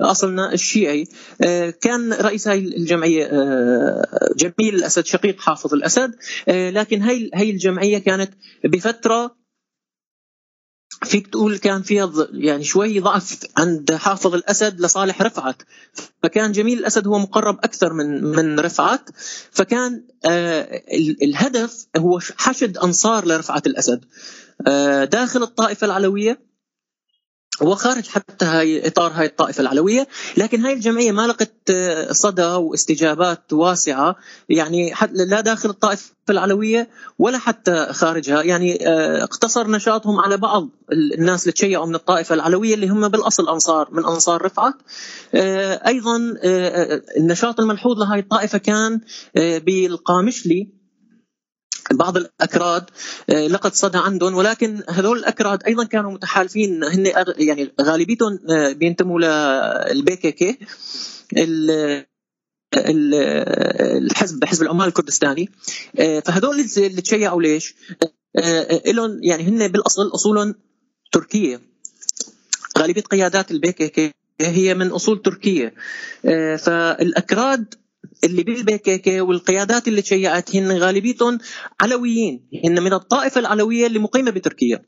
لأصلنا الشيعي. آه، كان رئيس هاي الجمعية آه، جميل الأسد شقيق حافظ الأسد. آه، لكن هاي هي الجمعية كانت بفترة فيك تقول كان فيها يعني شوي ضعف عند حافظ الأسد لصالح رفعت. فكان جميل الأسد هو مقرب أكثر من من رفعت. فكان الهدف هو حشد أنصار لرفعت الأسد. داخل الطائفة العلوية وخارج حتى هاي إطار هاي الطائفة العلوية، لكن هاي الجمعية ما لقت آه، صدى واستجابات واسعة يعني لا داخل الطائفة العلوية ولا حتى خارجها، يعني آه، اقتصر نشاطهم على بعض الناس اللي تشيعوا من الطائفة العلوية اللي هم بالأصل أنصار من أنصار رفعت. آه، أيضا النشاط الملحوظ لهي الطائفة كان بالقامشلي بعض الأكراد آه، لقد صدى عندهم ولكن هذول الأكراد أيضا كانوا متحالفين. هن يعني غالبيتهم آه، بينتموا للبي كي كي ال- ال- الحزب حزب العمال الكردستاني. آه، فهذول اللي تشيعوا ليش؟ لهم يعني هن بالأصل أصولهم تركية. غالبية قيادات ال PKK هي من أصول تركية. فالأكراد اللي بال PKK والقيادات اللي تشيعت هن غالبيتهم علويين. هن من الطائفة العلوية اللي مقيمة بتركيا.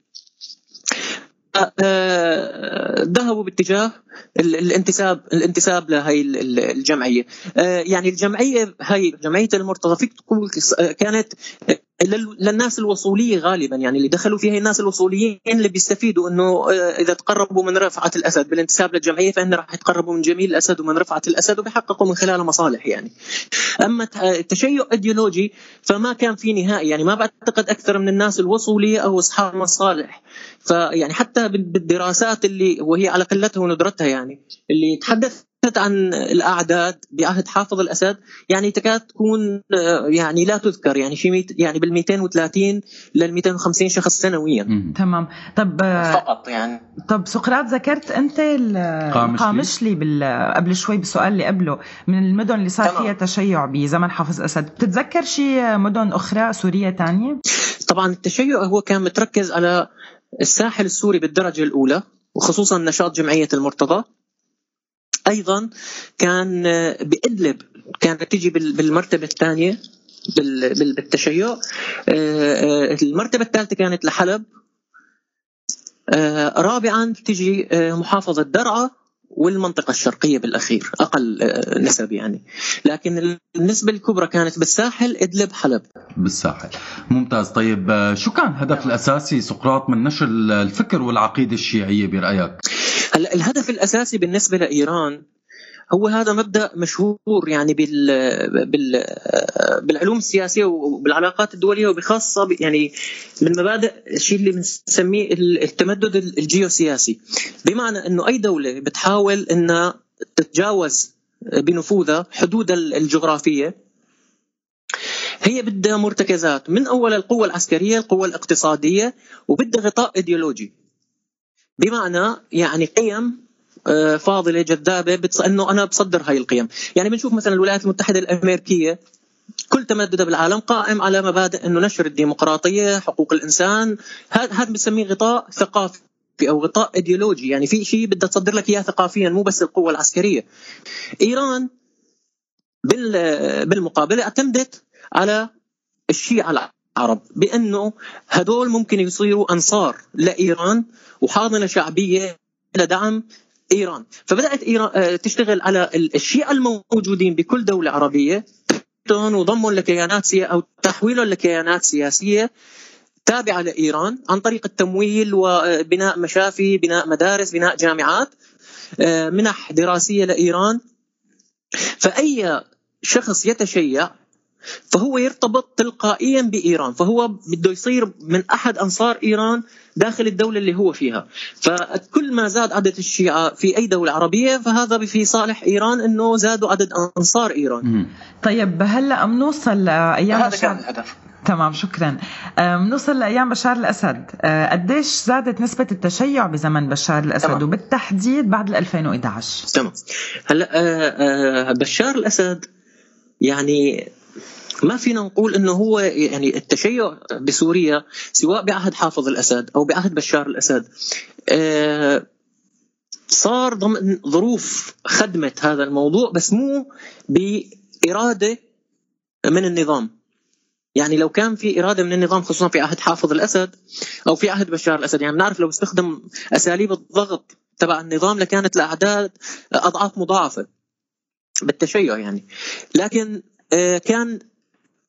آه، ذهبوا باتجاه ال- الانتساب الانتساب لهي ال- ال- الجمعية. آه، يعني الجمعية هي جمعية المرتضى فيك تقول آه، كانت للناس الوصولية غالبا. يعني اللي دخلوا فيها الناس الوصوليين اللي بيستفيدوا إنه آه، إذا تقربوا من رفعة الأسد بالانتساب للجمعية فإن راح يتقربوا من جميل الأسد ومن رفعة الأسد وبيحققوا من خلالها مصالح يعني. أما التشيع إيديولوجي فما كان في نهائي. يعني ما بعتقد أكثر من الناس الوصولية أو أصحاب مصالح. فيعني حتى بال- بالدراسات اللي وهي على قلتها وندرتها يعني اللي تحدثت عن الأعداد بعهد حافظ الأسد يعني تكاد تكون آه، يعني لا تذكر يعني في ميت يعني بال 230 لل 250 شخص سنويا. تمام. طب فقط يعني. طب سقراط ذكرت أنت ال- قامشلي. القامشلي بال... قبل شوي بالسؤال اللي قبله من المدن اللي صار فيها تشيع بزمن حافظ اسد بتتذكر شي مدن أخرى سوريه تانية؟ طبعا التشيع هو كان متركز على الساحل السوري بالدرجة الأولى وخصوصا نشاط جمعية المرتضى. أيضا كان بإدلب كانت بال- بالمرتبة الثانية بال- بال- بالتشيع. آه، آه، المرتبة الثالثة كانت لحلب. آه، رابعا آه، محافظة درعا والمنطقة الشرقية بالأخير أقل نسب يعني. لكن النسبة الكبرى كانت بالساحل إدلب حلب. بالساحل. ممتاز. طيب شو كان الهدف الأساسي سقراط من نشر الفكر والعقيدة الشيعية برأيك؟ الهدف الأساسي بالنسبة لإيران هو هذا مبدأ مشهور يعني بال بال بالعلوم السياسية وبالعلاقات الدولية وبخاصة يعني من مبادئ الشيء اللي بنسميه التمدد الجيوسياسي. بمعنى إنه أي دولة بتحاول إنها تتجاوز بنفوذها حدود الجغرافية هي بدها مرتكزات. من أول القوة العسكرية القوة الاقتصادية وبدها غطاء إيديولوجي. بمعنى يعني قيم آه، فاضلة جذابة بتص... إنه أنا بصدر هاي القيم، يعني بنشوف مثلا الولايات المتحدة الأمريكية كل تمددها بالعالم قائم على مبادئ إنه نشر الديمقراطية، حقوق الإنسان، هذا هذا بنسميه غطاء ثقافي أو غطاء إيديولوجي، يعني في شيء بدها تصدر لك إياه ثقافيا مو بس القوة العسكرية. إيران بال... بالمقابلة اعتمدت على الشيعة العرب بأنه هدول ممكن يصيروا أنصار لإيران وحاضنة شعبية لدعم إيران. فبدأت إيران آه، تشتغل على ال- الشيعة الموجودين بكل دولة عربية وضمهم لكيانات سياسية أو تحويلهم لكيانات سياسية تابعة لإيران عن طريق التمويل وبناء مشافي بناء مدارس بناء جامعات آه، منح دراسية لإيران. فأي شخص يتشيع فهو يرتبط تلقائيا بإيران فهو بده يصير من أحد أنصار إيران داخل الدولة اللي هو فيها. فكل ما زاد عدد الشيعة في أي دولة عربية فهذا في صالح إيران إنه زادوا عدد أنصار إيران. طيب هلا بنوصل لأيام هذا كان بشار الهدف. تمام شكرا. بنوصل لأيام بشار الأسد. آه، قديش زادت نسبة التشيع بزمن بشار الأسد؟ تمام. وبالتحديد بعد 2011 تمام. هلا آه، آه، بشار الأسد يعني ما فينا نقول إنه هو يعني التشيع بسوريا سواء بعهد حافظ الأسد أو بعهد بشار الأسد. آه، صار ضمن ظروف خدمت هذا الموضوع بس مو بإرادة من النظام. يعني لو كان في إرادة من النظام خصوصا في عهد حافظ الأسد أو في عهد بشار الأسد يعني بنعرف لو استخدم أساليب الضغط تبع النظام لكانت الأعداد أضعاف مضاعفة بالتشيع يعني. لكن آه، كان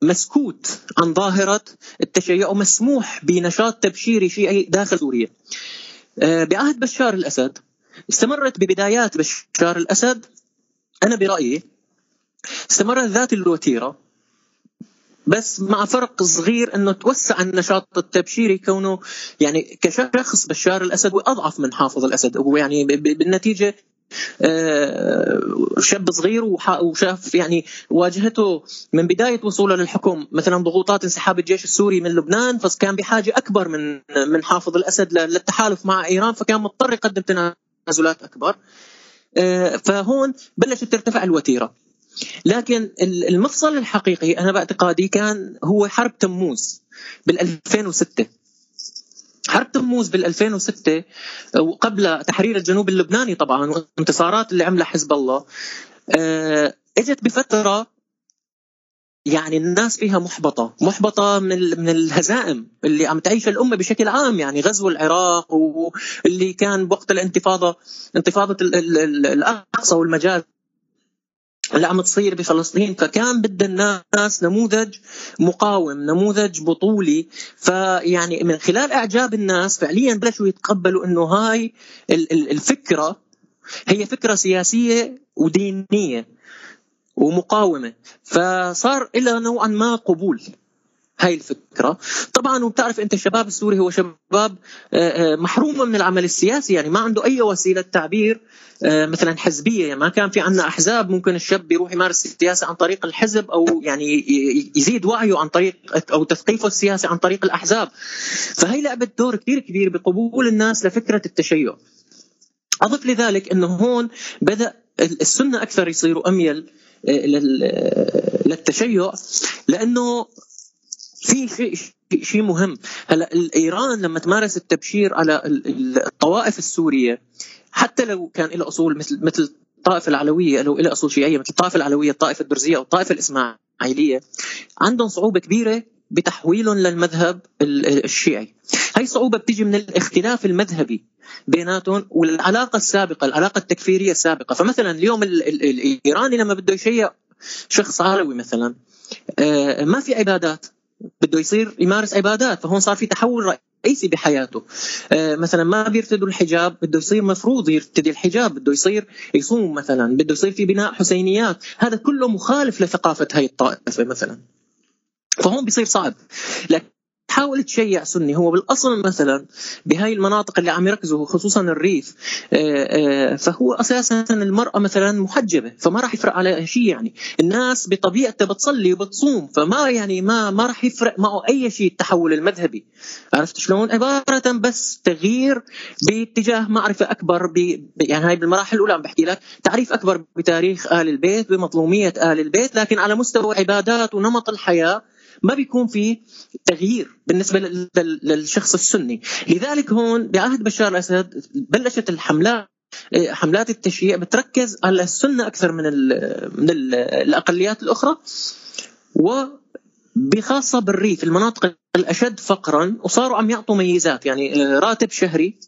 مسكوت عن ظاهرة التشيع ومسموح بنشاط تبشيري شيعي داخل سوريا. آه، بعهد بشار الأسد استمرت ببدايات بشار الأسد. أنا برأيي استمرت ذات الوتيرة بس مع فرق صغير إنه توسع النشاط التبشيري كونه يعني كشخص بشار الأسد هو اضعف من حافظ الأسد. هو يعني بالنتيجة شاب صغير وشاف يعني واجهته من بداية وصوله للحكم. مثلا ضغوطات انسحاب الجيش السوري من لبنان فكان بحاجة أكبر من من حافظ الأسد للتحالف مع إيران فكان مضطر يقدم تنازلات أكبر. آه، فهون بلشت ترتفع الوتيرة. لكن المفصل الحقيقي أنا باعتقادي كان هو حرب تموز بال 2006 حرب تموز بال 2006 وقبل تحرير الجنوب اللبناني طبعا والانتصارات اللي عملها حزب الله آه، إجت بفترة يعني الناس فيها محبطة، محبطة من من الهزائم اللي عم تعيشها الأمة بشكل عام يعني غزو العراق واللي كان بوقت الانتفاضة انتفاضة الأقصى والمجاز. اللي عم تصير بفلسطين فكان بد الناس نموذج مقاوم نموذج بطولي. فيعني من خلال إعجاب الناس فعليا بلشوا يتقبلوا إنه هاي الفكرة هي فكرة سياسية ودينية ومقاومة. فصار لها نوعا ما قبول. هاي الفكرة. طبعا وبتعرف أنت الشباب السوري هو شباب آه، آه، محروم من العمل السياسي يعني ما عنده أي وسيلة تعبير آه، مثلا حزبية. يعني ما كان في عندنا أحزاب ممكن الشاب يروح يمارس السياسة عن طريق الحزب أو يعني يزيد وعيه عن طريق أو تثقيفه السياسي عن طريق الأحزاب. فهي لعبت دور كثير كبير بقبول الناس لفكرة التشيع. أضف لذلك انه هون بدأ السنة أكثر يصيروا أميل للتشيع لأنه في شيء شيء مهم. هلا ايران لما تمارس التبشير على الطوائف السورية حتى لو كان له أصول مثل مثل الطائفة العلوية لو لها أصول شيعية مثل الطائفة العلوية الطائفة الدرزية أو الطائفة الإسماعيلية عندهم صعوبة كبيرة بتحويلهم للمذهب الشيعي. هاي صعوبة بتيجي من الاختلاف المذهبي بيناتهم والعلاقة السابقة العلاقة التكفيرية السابقة. فمثلا اليوم الإيراني لما بده يشيع شخص علوي مثلا آه، ما في عبادات. بده يصير يمارس عبادات فهون صار في تحول رئيسي بحياته. آه مثلا ما بيرتدوا الحجاب بده يصير مفروض يرتدي الحجاب بده يصير يصوم مثلا بده يصير في بناء حسينيات. هذا كله مخالف لثقافة هاي الطائفة مثلا. فهون بيصير صعب. لكن تحاول تشيع سني هو بالأصل مثلا بهاي المناطق اللي عم يركزوا خصوصا الريف آه، آه، فهو أساسا المرأة مثلا محجبة فما راح يفرق عليها شيء يعني. الناس بطبيعتها بتصلي وبتصوم فما يعني ما ما راح يفرق معه أي شيء التحول المذهبي. عرفت شلون؟ عبارة بس تغيير باتجاه معرفة أكبر ب يعني هاي بالمراحل الأولى عم بحكي لك تعريف أكبر بتاريخ آل البيت بمظلومية آل البيت لكن على مستوى عبادات ونمط الحياة ما بيكون في تغيير بالنسبة للشخص السني. لذلك هون بعهد بشار الأسد بلشت الحملات حملات التشييع بتركز على السنة أكثر من من ال الأقليات الأخرى وبخاصه بالريف المناطق الأشد فقرا وصاروا عم يعطوا ميزات. يعني آه، راتب شهري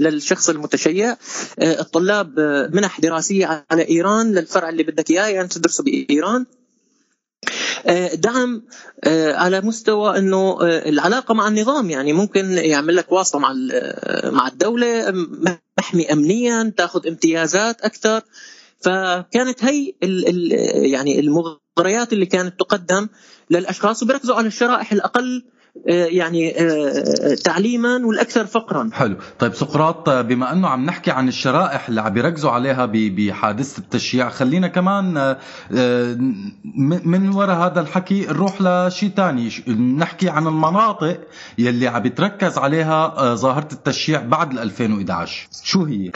للشخص المتشيع آه، الطلاب آه، منح دراسية على إيران للفرع اللي بدك إياه يعني تدرسه بإيران. آه، دعم آه، على مستوى إنه آه، العلاقة مع النظام. يعني ممكن يعمل لك واسطة مع مع الدولة محمي امنيا تأخذ امتيازات أكثر. فكانت هي يعني المغريات اللي كانت تقدم للأشخاص وبركزوا على الشرائح الأقل آه، يعني آه، تعليما والأكثر فقرا. حلو. طيب سقراط بما أنه عم نحكي عن الشرائح اللي عم بيركزوا عليها بحادثة التشييع خلينا كمان آه، من وراء هذا الحكي نروح لشيء ثاني نحكي عن المناطق يلي عم بيتركز عليها ظاهرة التشييع بعد 2011 شو هي؟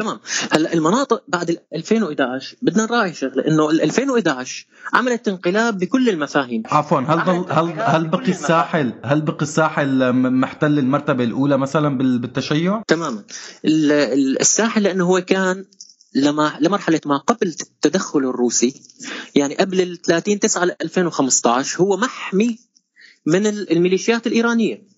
تمام. هلا المناطق بعد 2011 بدنا نراعي شغلة إنه 2011 عملت انقلاب بكل المفاهيم. عفوا هل ضل هل هل بقي الساحل هل بقي الساحل محتل المرتبة الأولى مثلا بالتشيع؟ تماما. الساحل لأنه هو كان لما لمرحلة ما قبل التدخل الروسي يعني قبل ال 30 9 2015 هو محمي من الميليشيات الإيرانية.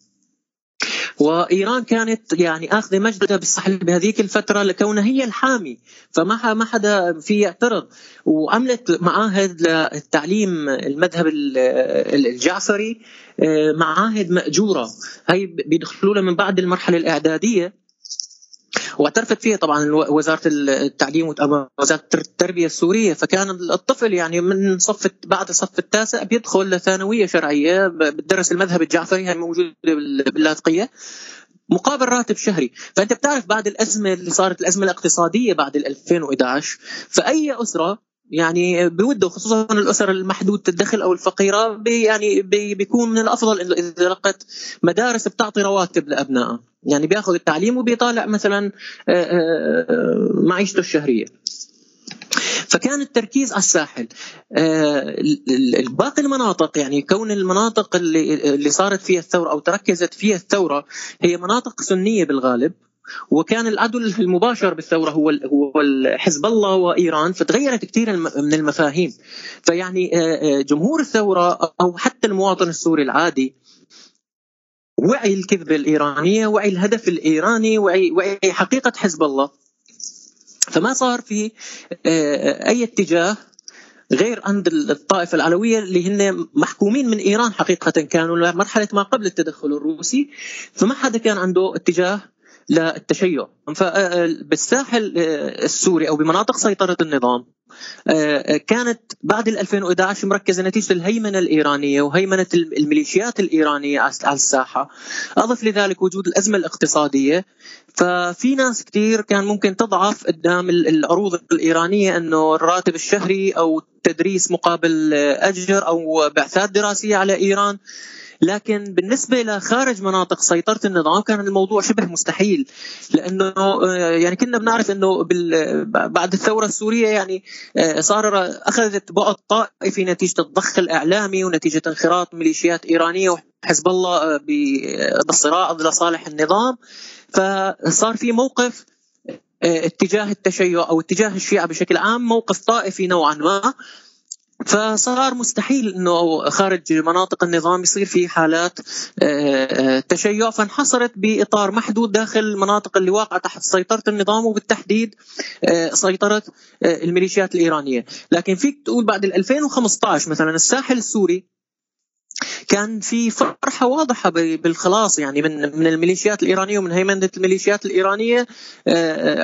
وإيران كانت يعني آخذة مجدها بالساحل بهذيك الفترة لكونها هي الحامي فما ما حدا في يعترض. وعملت معاهد للتعليم المذهب الجعفري آه، معاهد مأجورة. هي بيدخلوا من بعد المرحلة الإعدادية. واعترفت فيها طبعا وزارة التعليم وزارة التربية السورية. فكان الطفل يعني من صف بعد الصف التاسع بيدخل لثانويه شرعية بتدرس المذهب الجعفري هي موجودة باللاذقية مقابل راتب شهري. فأنت بتعرف بعد الأزمة اللي صارت الأزمة الاقتصادية بعد 2011 فأي أسرة يعني بوده خصوصا الأسر المحدودة الدخل أو الفقيرة بي يعني بي بيكون من الأفضل إنه إذا لقت مدارس بتعطي رواتب لابنائها يعني بياخذ التعليم وبيطالع مثلا آه، آه، معيشته الشهرية. فكان التركيز على الساحل. آه، باقي المناطق يعني كون المناطق اللي اللي صارت فيها الثورة أو تركزت فيها الثورة هي مناطق سنية بالغالب. وكان العدو المباشر بالثورة هو هو حزب الله وإيران فتغيرت كثير من المفاهيم. فيعني آه، آه، جمهور الثورة أو حتى المواطن السوري العادي وعي الكذبه الايرانيه وعي الهدف الإيراني وعي وعي حقيقة حزب الله. فما صار في آه، أي اتجاه غير عند الطائفة العلوية اللي هن محكومين من إيران حقيقة كانوا مرحلة ما قبل التدخل الروسي. فما حدا كان عنده اتجاه للتشيع فبالساحل السوري أو بمناطق سيطرة النظام كانت بعد 2011 مركزة نتيجة الهيمنة الإيرانية وهيمنة الميليشيات الإيرانية على الساحة. أضف لذلك وجود الأزمة الاقتصادية. ففي ناس كثير كان ممكن تضعف قدام العروض الإيرانية إنه الراتب الشهري أو تدريس مقابل أجر أو بعثات دراسية على إيران لكن بالنسبة لخارج مناطق سيطرة النظام كان الموضوع شبه مستحيل لأنه آه، يعني كنا بنعرف إنه بعد الثورة السورية يعني آه، صار أخذت بعد طائفي نتيجة الضخ الإعلامي ونتيجة انخراط ميليشيات إيرانية وحزب الله آه، بالصراع لصالح النظام. فصار في موقف اتجاه التشيع أو اتجاه الشيعة بشكل عام موقف طائفي نوعا ما. فصار مستحيل إنه خارج مناطق النظام يصير في حالات آه، آه، تشيع. فانحصرت بإطار محدود داخل المناطق اللي واقعة تحت سيطرة النظام وبالتحديد آه، سيطرة الميليشيات الإيرانية، لكن فيك تقول بعد 2015 مثلا الساحل السوري كان في فرحة واضحة بالخلاص يعني من من الميليشيات الإيرانية ومن هيمنة الميليشيات الإيرانية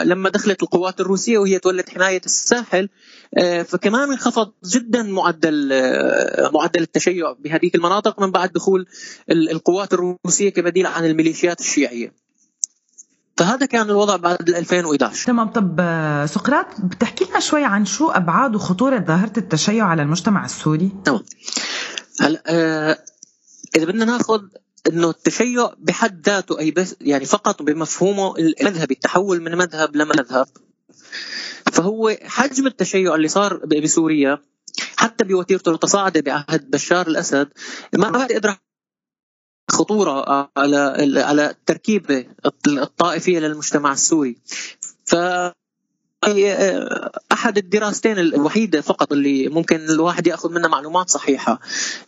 لما دخلت القوات الروسية وهي تولت حماية الساحل فكمان انخفض جدا معدل آه، معدل التشيع بهذه المناطق من بعد دخول القوات الروسية كبديل عن الميليشيات الشيعية. فهذا كان الوضع بعد 2011 تمام. طب آه، سقراط بتحكي لنا شوي عن شو أبعاد وخطورة ظاهرة التشيع على المجتمع السوري؟ تمام. هلا آه إذا بدنا ناخذ إنه التشيع بحد ذاته أي بس يعني فقط بمفهومه المذهبي التحول من مذهب لمذهب. فهو حجم التشيع اللي صار بسوريا حتى بوتيرته المتصاعدة بعهد بشار الأسد ما بعد ادرى خطورة على على التركيبه الطائفية للمجتمع السوري. ف أحد الدراستين الوحيدة فقط اللي ممكن الواحد يأخذ منها معلومات صحيحة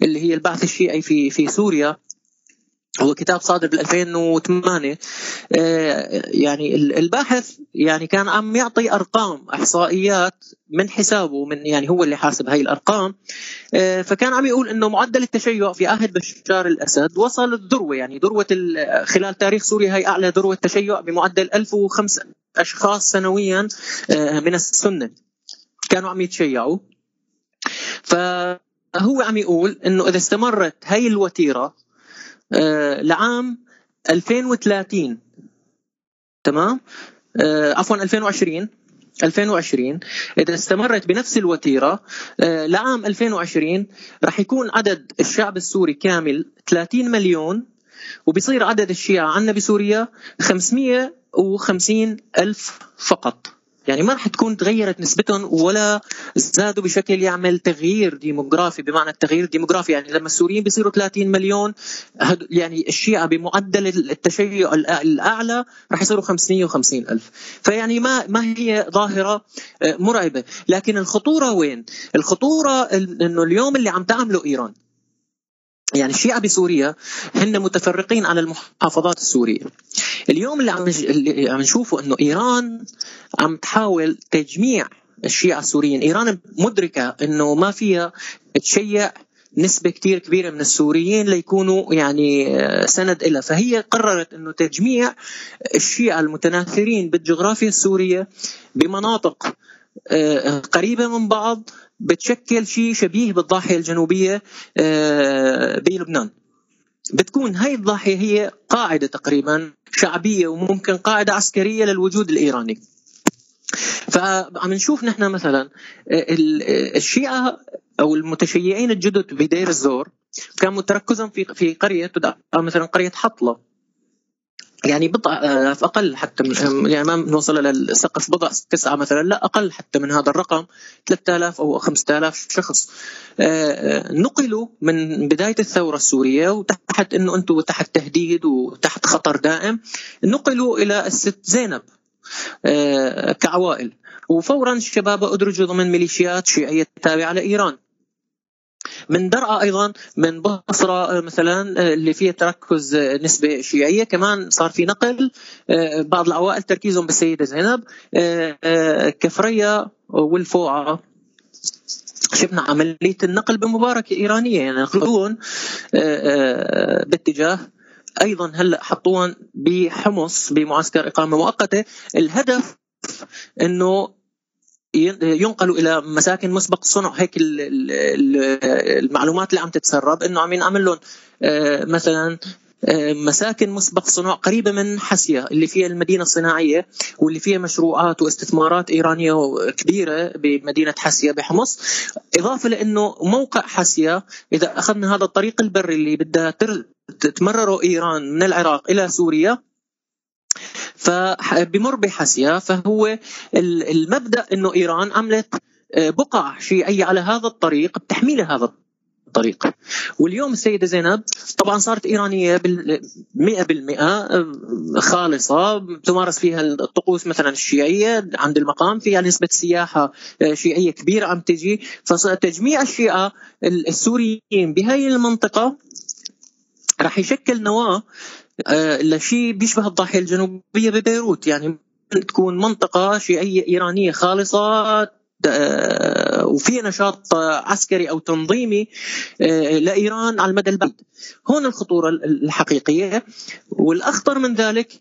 اللي هي البعث الشيعي في في سوريا. هو كتاب صادر بال 2008 آه، يعني الباحث يعني كان عم يعطي أرقام إحصائيات من حسابه من يعني هو اللي حاسب هاي الأرقام. آه، فكان عم يقول إنه معدل التشيع في عهد بشار الأسد وصل الذروة. يعني ذروة خلال تاريخ سوريا هي أعلى ذروة تشيع بمعدل 1005 أشخاص سنويا آه، من السنة. كانوا عم يتشيعوا. فهو عم يقول إنه إذا استمرت هاي الوتيرة لعام 2030 تمام؟ آه، عفوا 2020 2020 إذا استمرت بنفس الوتيرة آه، لعام 2020 راح يكون عدد الشعب السوري كامل 30 مليون وبيصير عدد الشيعة عندنا بسوريا 550 ألف فقط. يعني ما راح تكون تغيرت نسبتهم ولا زادوا بشكل يعمل تغيير ديموغرافي بمعنى التغيير الديموغرافي يعني لما السوريين بيصيروا 30 مليون يعني الشيعة بمعدل التشيع الأعلى راح يصيروا 550 ألف. فيعني ما ما هي ظاهرة آه، مرعبة. لكن الخطورة وين؟ الخطورة إنه اليوم اللي عم تعمله إيران يعني الشيعة بسوريا هن متفرقين على المحافظات السورية. اليوم اللي عم اللي عم نشوفه إنه إيران عم تحاول تجميع الشيعة السوريين. إيران مدركة إنه ما فيها تشيع نسبة كتير كبيرة من السوريين ليكونوا يعني آه، سند إلها. فهي قررت أنه تجميع الشيعة المتناثرين بالجغرافيا السورية بمناطق آه، قريبة من بعض بتشكل شيء شبيه بالضاحية الجنوبية آه، بلبنان. بتكون هاي الضاحية هي قاعدة تقريبا شعبية وممكن قاعدة عسكرية للوجود الإيراني. فعم نشوف نحن مثلا الشيعة أو المتشيعين الجدد بدير الزور كان متركزهم في في قرية تدعى مثلا قرية حطلة. يعني بضع آه، أقل حتى من يعني ما نوصل إلى السقف بضع تسعة مثلا لا أقل حتى من هذا الرقم 3000 أو 5000 شخص. آه، آه، نقلوا من بداية الثورة السورية وتحت إنه أنتم تحت تهديد وتحت خطر دائم نقلوا إلى الست زينب كعوائل. وفورا الشباب أدرجوا ضمن ميليشيات شيعية تابعة لإيران. من درعا أيضا من بصرة آه، مثلا آه، اللي فيها تركز آه، نسبة شيعية. كمان صار في نقل بعض العوائل تركيزهم بالسيدة زينب كفريا والفوعة. شفنا عملية النقل بمباركه إيرانية. يعني ينقلون باتجاه أيضا هلأ حطوهم بحمص بمعسكر إقامة مؤقتة. الهدف إنه ينقلوا إلى مساكن مسبق الصنع هيك المعلومات اللي عم تتسرب إنه عم ينعمل لهم آه، مثلا آه، مساكن مسبق صنع قريبة من حسيا اللي فيها المدينة الصناعية واللي فيها مشروعات واستثمارات إيرانية كبيرة بمدينة حسيا بحمص. إضافة لأنه موقع حسيا إذا أخذنا هذا الطريق البري اللي بدها تمرره إيران من العراق إلى سوريا فبمر بحسيا فهو المبدأ إنه إيران عملت آه، بقع شيعيه على هذا الطريق بتحميل هذا الطريق. واليوم السيدة زينب طبعا صارت إيرانية مئة بالمئة آه، خالصة تمارس فيها الطقوس مثلا الشيعية عند المقام فيها نسبة سياحة آه، شيعية كبيرة عم تجي. فتجميع الشيعة السوريين بهاي المنطقة راح يشكل نواة لشيء بيشبه الضاحية الجنوبية ببيروت. يعني تكون منطقة شيعيه إيرانية خالصة آه، وفي نشاط عسكري أو تنظيمي آه، لإيران على المدى البعيد. هون الخطورة الحقيقية. والأخطر من ذلك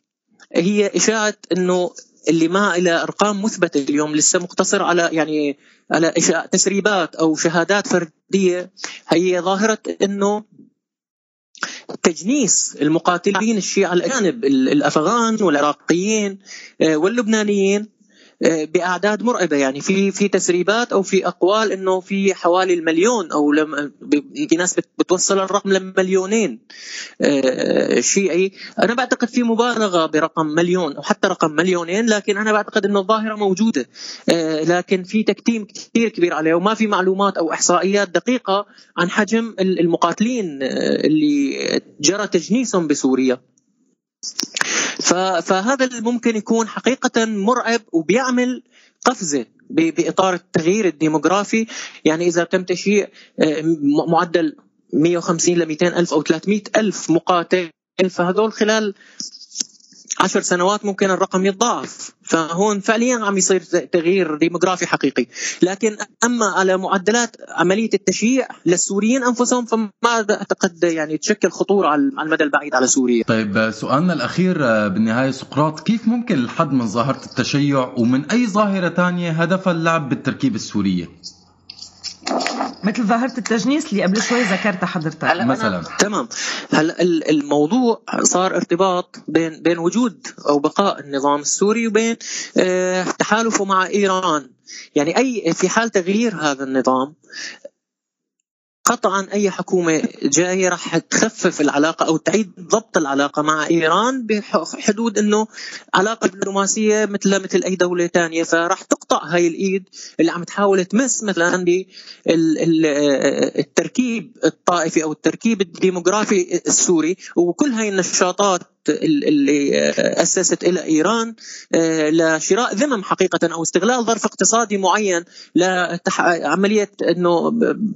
هي إشاعة إنه اللي ما إلى أرقام مثبتة اليوم لسه مقتصر على يعني على تسريبات أو شهادات فردية. هي ظاهرة إنه تجنيس المقاتلين الشيعة الأجانب الأفغان والعراقيين آه، واللبنانيين. بأعداد مرعبة يعني في في تسريبات أو في أقوال إنه في حوالي المليون أو لم في ناس بتوصل الرقم لمليونين آه، شيعي. أنا بعتقد في مبالغة برقم مليون أو حتى رقم مليونين لكن أنا بعتقد إنه الظاهرة موجودة آه، لكن في تكتيم كثير كبير عليه وما في معلومات أو إحصائيات دقيقة عن حجم المقاتلين اللي جرى تجنيسهم بسوريا. فهذا ممكن يكون حقيقة مرعب وبيعمل قفزة بإطار التغيير الديموغرافي. يعني إذا تم تشييع آه، معدل 150 ل 200 ألف أو 300 ألف مقاتل فهذول خلال عشر سنوات ممكن الرقم يتضاعف. فهون فعليا عم يصير تغيير ديموغرافي حقيقي. لكن أما على معدلات عملية التشييع للسوريين أنفسهم فما أعتقد يعني تشكل خطورة على المدى البعيد على سوريا. طيب سؤالنا الأخير آه، بالنهاية سقراط كيف ممكن الحد من ظاهرة التشيع ومن أي ظاهرة ثانية هدفها اللعب بالتركيبه السورية؟ مثل ظاهرة التجنيس اللي قبل شوي ذكرتها حضرتك. هلا مثلا. تمام. هلا الموضوع صار ارتباط بين بين وجود أو بقاء النظام السوري وبين آه، تحالفه مع إيران. يعني اي في حال تغيير هذا النظام قطعا أي حكومة جاية راح تخفف العلاقة أو تعيد ضبط العلاقة مع إيران بحدود إنه علاقة دبلوماسية مثل مثل أي دولة ثانية فراح تقطع هاي الإيد اللي عم تحاول تمس مثلا التركيب الطائفي أو التركيب الديموغرافي السوري. وكل هاي النشاطات اللي أسست إلى إيران آه، لشراء ذمم حقيقة أو استغلال ظرف اقتصادي معين لعمليه إنه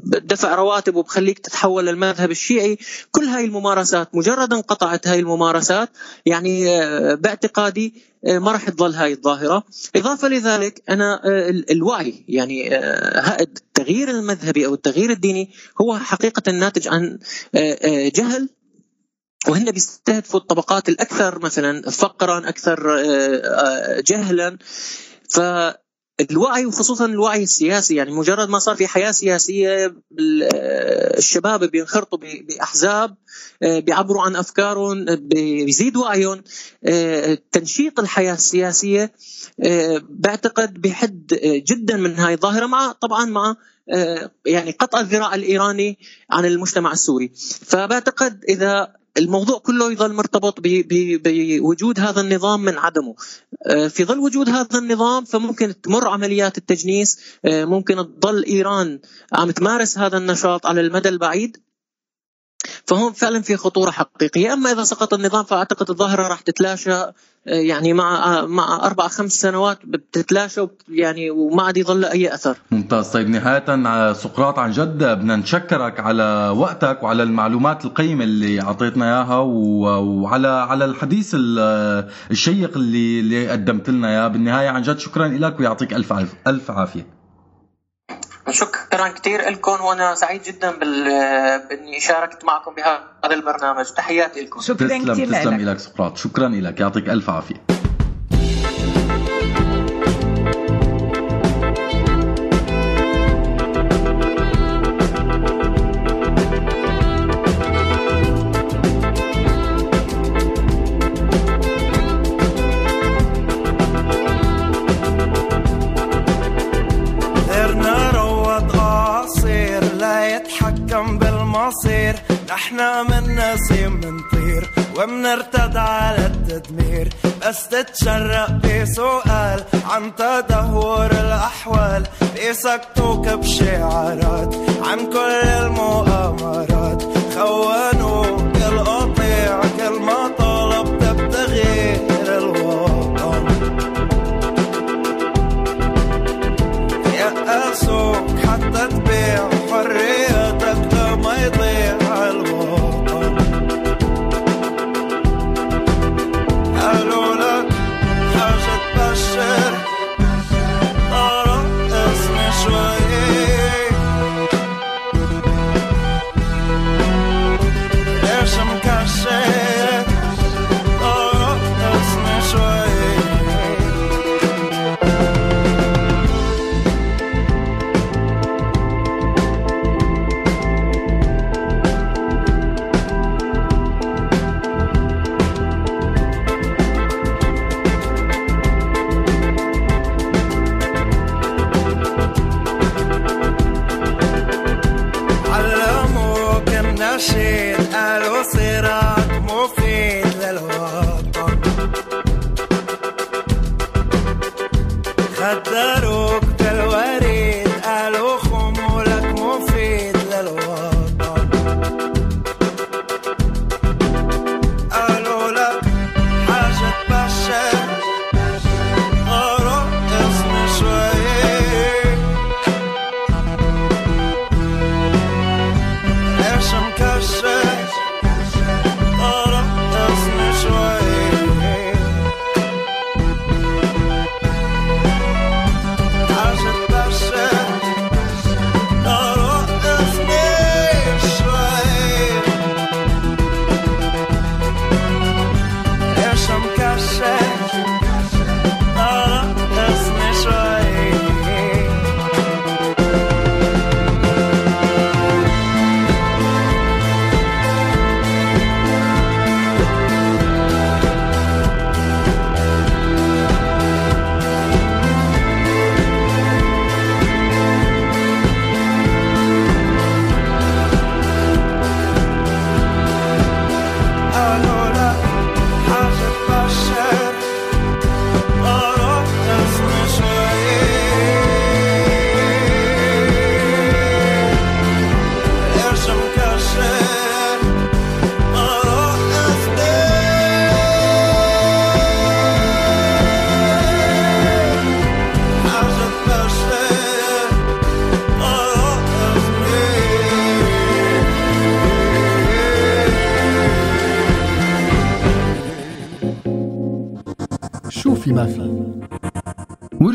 دفع رواتب وبخليك تتحول للمذهب الشيعي. كل هاي الممارسات مجرد انقطعت هاي الممارسات يعني آه، باعتقادي آه، ما راح تظل هاي الظاهرة. إضافة لذلك أنا الوعي يعني التغيير المذهبي أو التغيير الديني هو حقيقة ناتج عن جهل وهن بيستهدفوا الطبقات الأكثر مثلا فقرا أكثر آه، آه، جهلا. ف الوعي وخصوصا الوعي السياسي يعني مجرد ما صار في حياة سياسية الشباب بينخرطوا بأحزاب بيعبروا عن أفكارهم بيزيد وعيهم. تنشيط الحياة السياسية بعتقد بحد جدا من هاي الظاهرة مع طبعا مع يعني قطع الذراع الإيراني عن المجتمع السوري. فبعتقد إذا الموضوع كله يظل مرتبط بوجود هذا النظام من عدمه. آه، في ظل وجود هذا النظام فممكن تمر عمليات التجنيس. آه، ممكن تظل إيران عم تمارس هذا النشاط على المدى البعيد. فهون فعلا في خطورة حقيقية أما إذا سقط النظام فأعتقد الظاهرة راح تتلاشى يعني مع مع أربع خمس سنوات بتتلاشى يعني وما عاد يظل أي أثر. ممتاز طيب نهاية سقراط عن جد بدنا نشكرك على وقتك وعلى المعلومات القيمة اللي أعطيتنا إياها وعلى على الحديث الشيق اللي اللي قدمت لنا إياه بالنهاية عن جد شكرا لك ويعطيك ألف ألف عافية. شكرا كثير لكم وأنا سعيد جدا بال... بإني شاركت معكم بهذا البرنامج. تحياتي لكم. شكرا تسلم كثير تسلم لك. سقراط. شكرا لك يعطيك ألف عافية. نسيم منطير ومنرتد على التدمير. بس تتشرق بسؤال عن تدهور الأحوال. بيسكتوك بشعارات عن كل المؤامرات. خونوك القطيع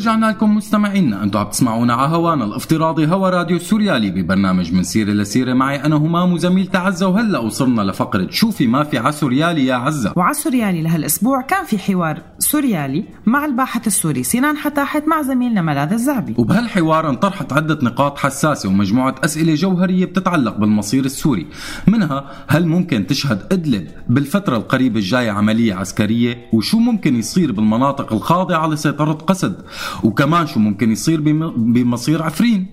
ورجعنا لكم مستمعينا أنتم عم تسمعونا على هوانا الافتراضي هوا راديو سوريالي ببرنامج من سيرة لسيرة. معي أنا همام وزميلتي عزه وهلا وصلنا لفقرة شوفي ما في على سوريالي يا عزة. وعلى سوريالي لهالأسبوع كان في حوار سوريالي مع الباحث السوري سنان حتاحت مع زميلنا ملاذ الزعبي. وبهالحوار انطرحت عدة نقاط حساسة ومجموعة أسئلة جوهرية بتتعلق بالمصير السوري. منها هل ممكن تشهد إدلب بالفترة القريبة الجاية عملية عسكرية؟ وشو ممكن يصير بالمناطق الخاضعة لسيطرة قسد وكمان شو ممكن يصير بم- بمصير عفرين.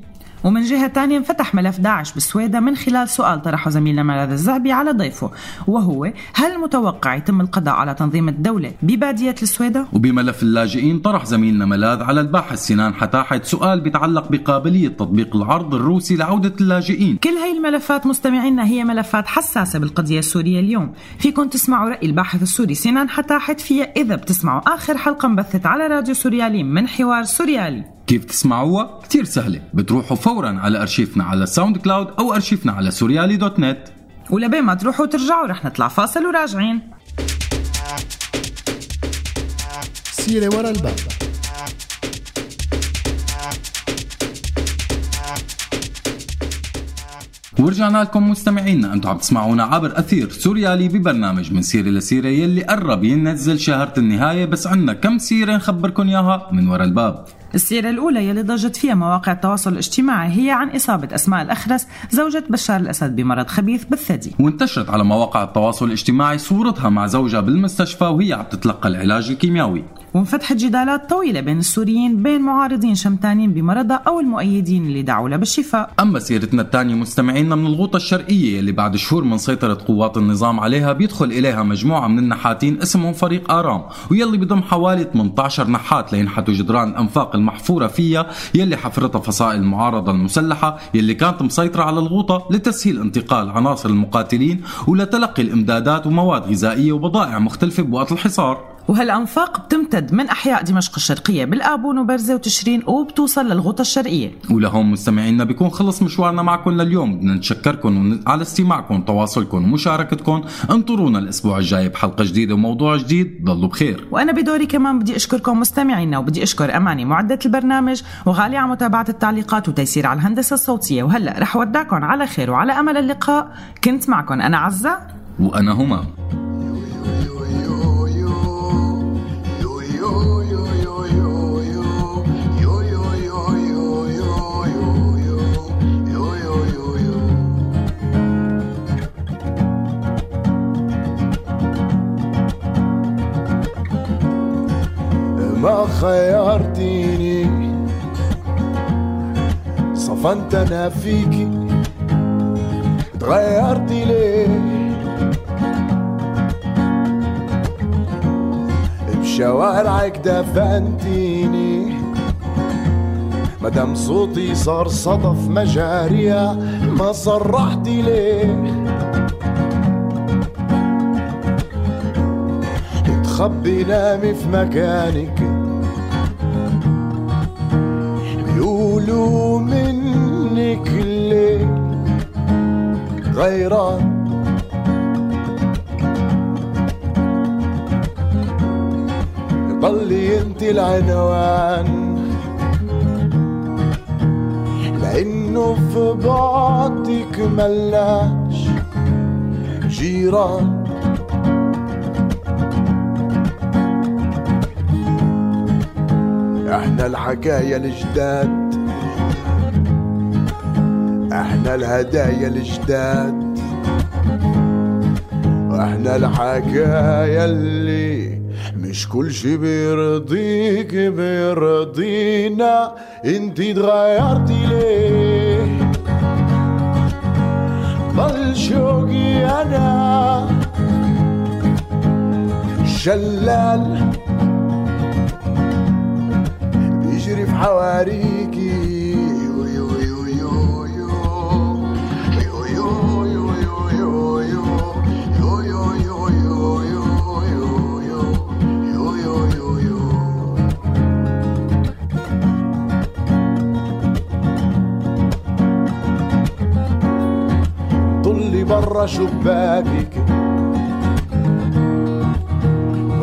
ومن جهة تانية انفتح ملف داعش بالسويدة من خلال سؤال طرحه زميلنا ملاذ الزعبي على ضيفه وهو هل متوقع يتم القضاء على تنظيم الدولة ببادية السويدة؟ وبملف اللاجئين طرح زميلنا ملاذ على الباحث سنان حتاحت سؤال بيتعلق بقابلية تطبيق العرض الروسي لعودة اللاجئين. كل هاي الملفات مستمعينا هي ملفات حساسة بالقضية السورية اليوم. فيكم تسمعوا رأي الباحث السوري سنان حتاحت فيها إذا بتسمعوا آخر حلقة انبثت على راديو سوريالي من حوار سوريالي. كيف تسمعوها؟ كتير سهلة. بتروحوا فورا على أرشيفنا على SoundCloud أو أرشيفنا على سوريالي dot net. ولبين ما تروحوا وترجعوا رح نطلع فاصل وراجعين. سيرة ورا الباب. ورجعنا لكم مستمعينا. أنتم عم تسمعونا عبر أثير سوريالي ببرنامج من سيرة لسيرة يلي قرب ينزل شارة النهاية بس عنا كم سيرة نخبركم إياها من ورا الباب. السيرة الأولى يلي ضجت فيها مواقع التواصل الاجتماعي هي عن إصابة أسماء الأخرس زوجة بشار الأسد بمرض خبيث بالثدي. وانتشرت على مواقع التواصل الاجتماعي صورتها مع زوجها بالمستشفى وهي عم تتلقى العلاج الكيميائي. وانفتحت جدالات طويلة بين السوريين بين معارضين شمتانين بمرضها أو المؤيدين اللي دعوا لها بالشفاء. أما سيرتنا الثانية مستمعينا من الغوطة الشرقية اللي بعد شهور من سيطرة قوات النظام عليها بيدخل إليها مجموعة من النحاتين اسمهم فريق آرام ويلي بيضم حوالي 18 نحات لينحتوا جدران الانفاق المحفورة فيها يلي حفرتها فصائل المعارضه المسلحه يلي كانت مسيطرة على الغوطة لتسهيل انتقال عناصر المقاتلين ولتلقي الإمدادات ومواد غذائية وبضائع مختلفة بوقت الحصار. وهالأنفاق بتمتد من أحياء دمشق الشرقية بالآبون وبرزة وتشرين وبتوصل للغوطة الشرقية. ولهون مستمعينا بيكون خلص مشوارنا معكم لليوم. بدنا نتشكركم على استماعكم تواصلكم ومشاركتكم انطرونا الأسبوع الجاي بحلقة جديدة وموضوع جديد. ضلوا بخير. وأنا بدوري كمان بدي أشكركم مستمعينا وبدي أشكر أماني معدة البرنامج وغالي على متابعة التعليقات وتيسير على الهندسة الصوتية. وهلأ رح ودعكم على خير وعلى أمل اللقاء. كنت معكم أنا عزة. وأنا همام خيرتيني صفنت أنا فيكي تغيرتي ليه؟ بشوارعك دفنتيني. مدام صوتي صار صدف مجاريها ما صرحتي ليه؟ تخبي نامي في مكانك. منك الليل غيران ضلي انت العنوان لأنه في بعدك ملاش جيران إحنا الحكاية الجداد إحنا الهدايا الجداد. وإحنا الحكاية اللي مش كل شي بيرضيك بيرضينا. انتي اتغيرتي ليه؟ ضل شوقي أنا. شلال بيجري في حواريكي شباكك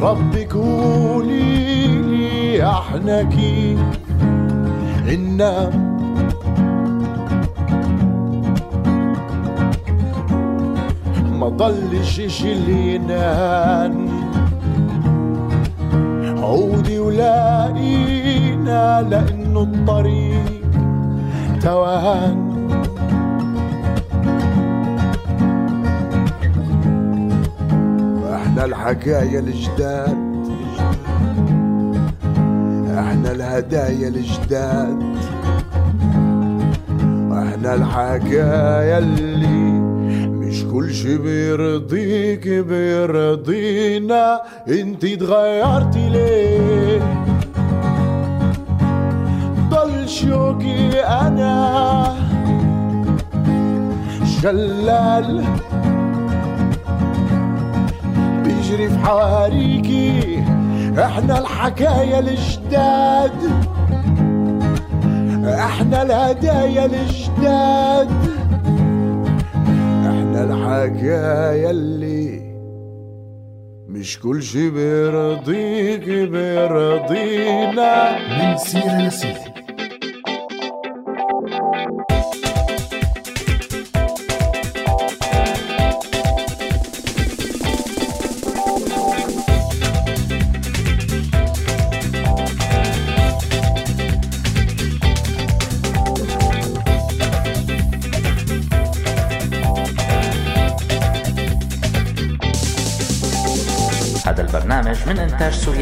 ربك قولي لي إحنا كيف ننام ما ضلش اشي اللي ينام عودي ولاقينا لأنه الطريق توهان. الحكاية الجداد. إحنا الهدايا الجداد. إحنا الحكاية اللي مش كل شي بيرضيك بيرضينا. انت اتغيرتي ليه؟ ضل شوقي أنا. شلال بيجري في حواريكي. إحنا الحكاية الجداد إحنا الهدايا الجداد إحنا الحكاية اللي مش كل شي بيرضيك بيرضينا. من سيرة لسيرة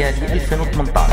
هذا البرنامج من إنتاج سوريالي 2018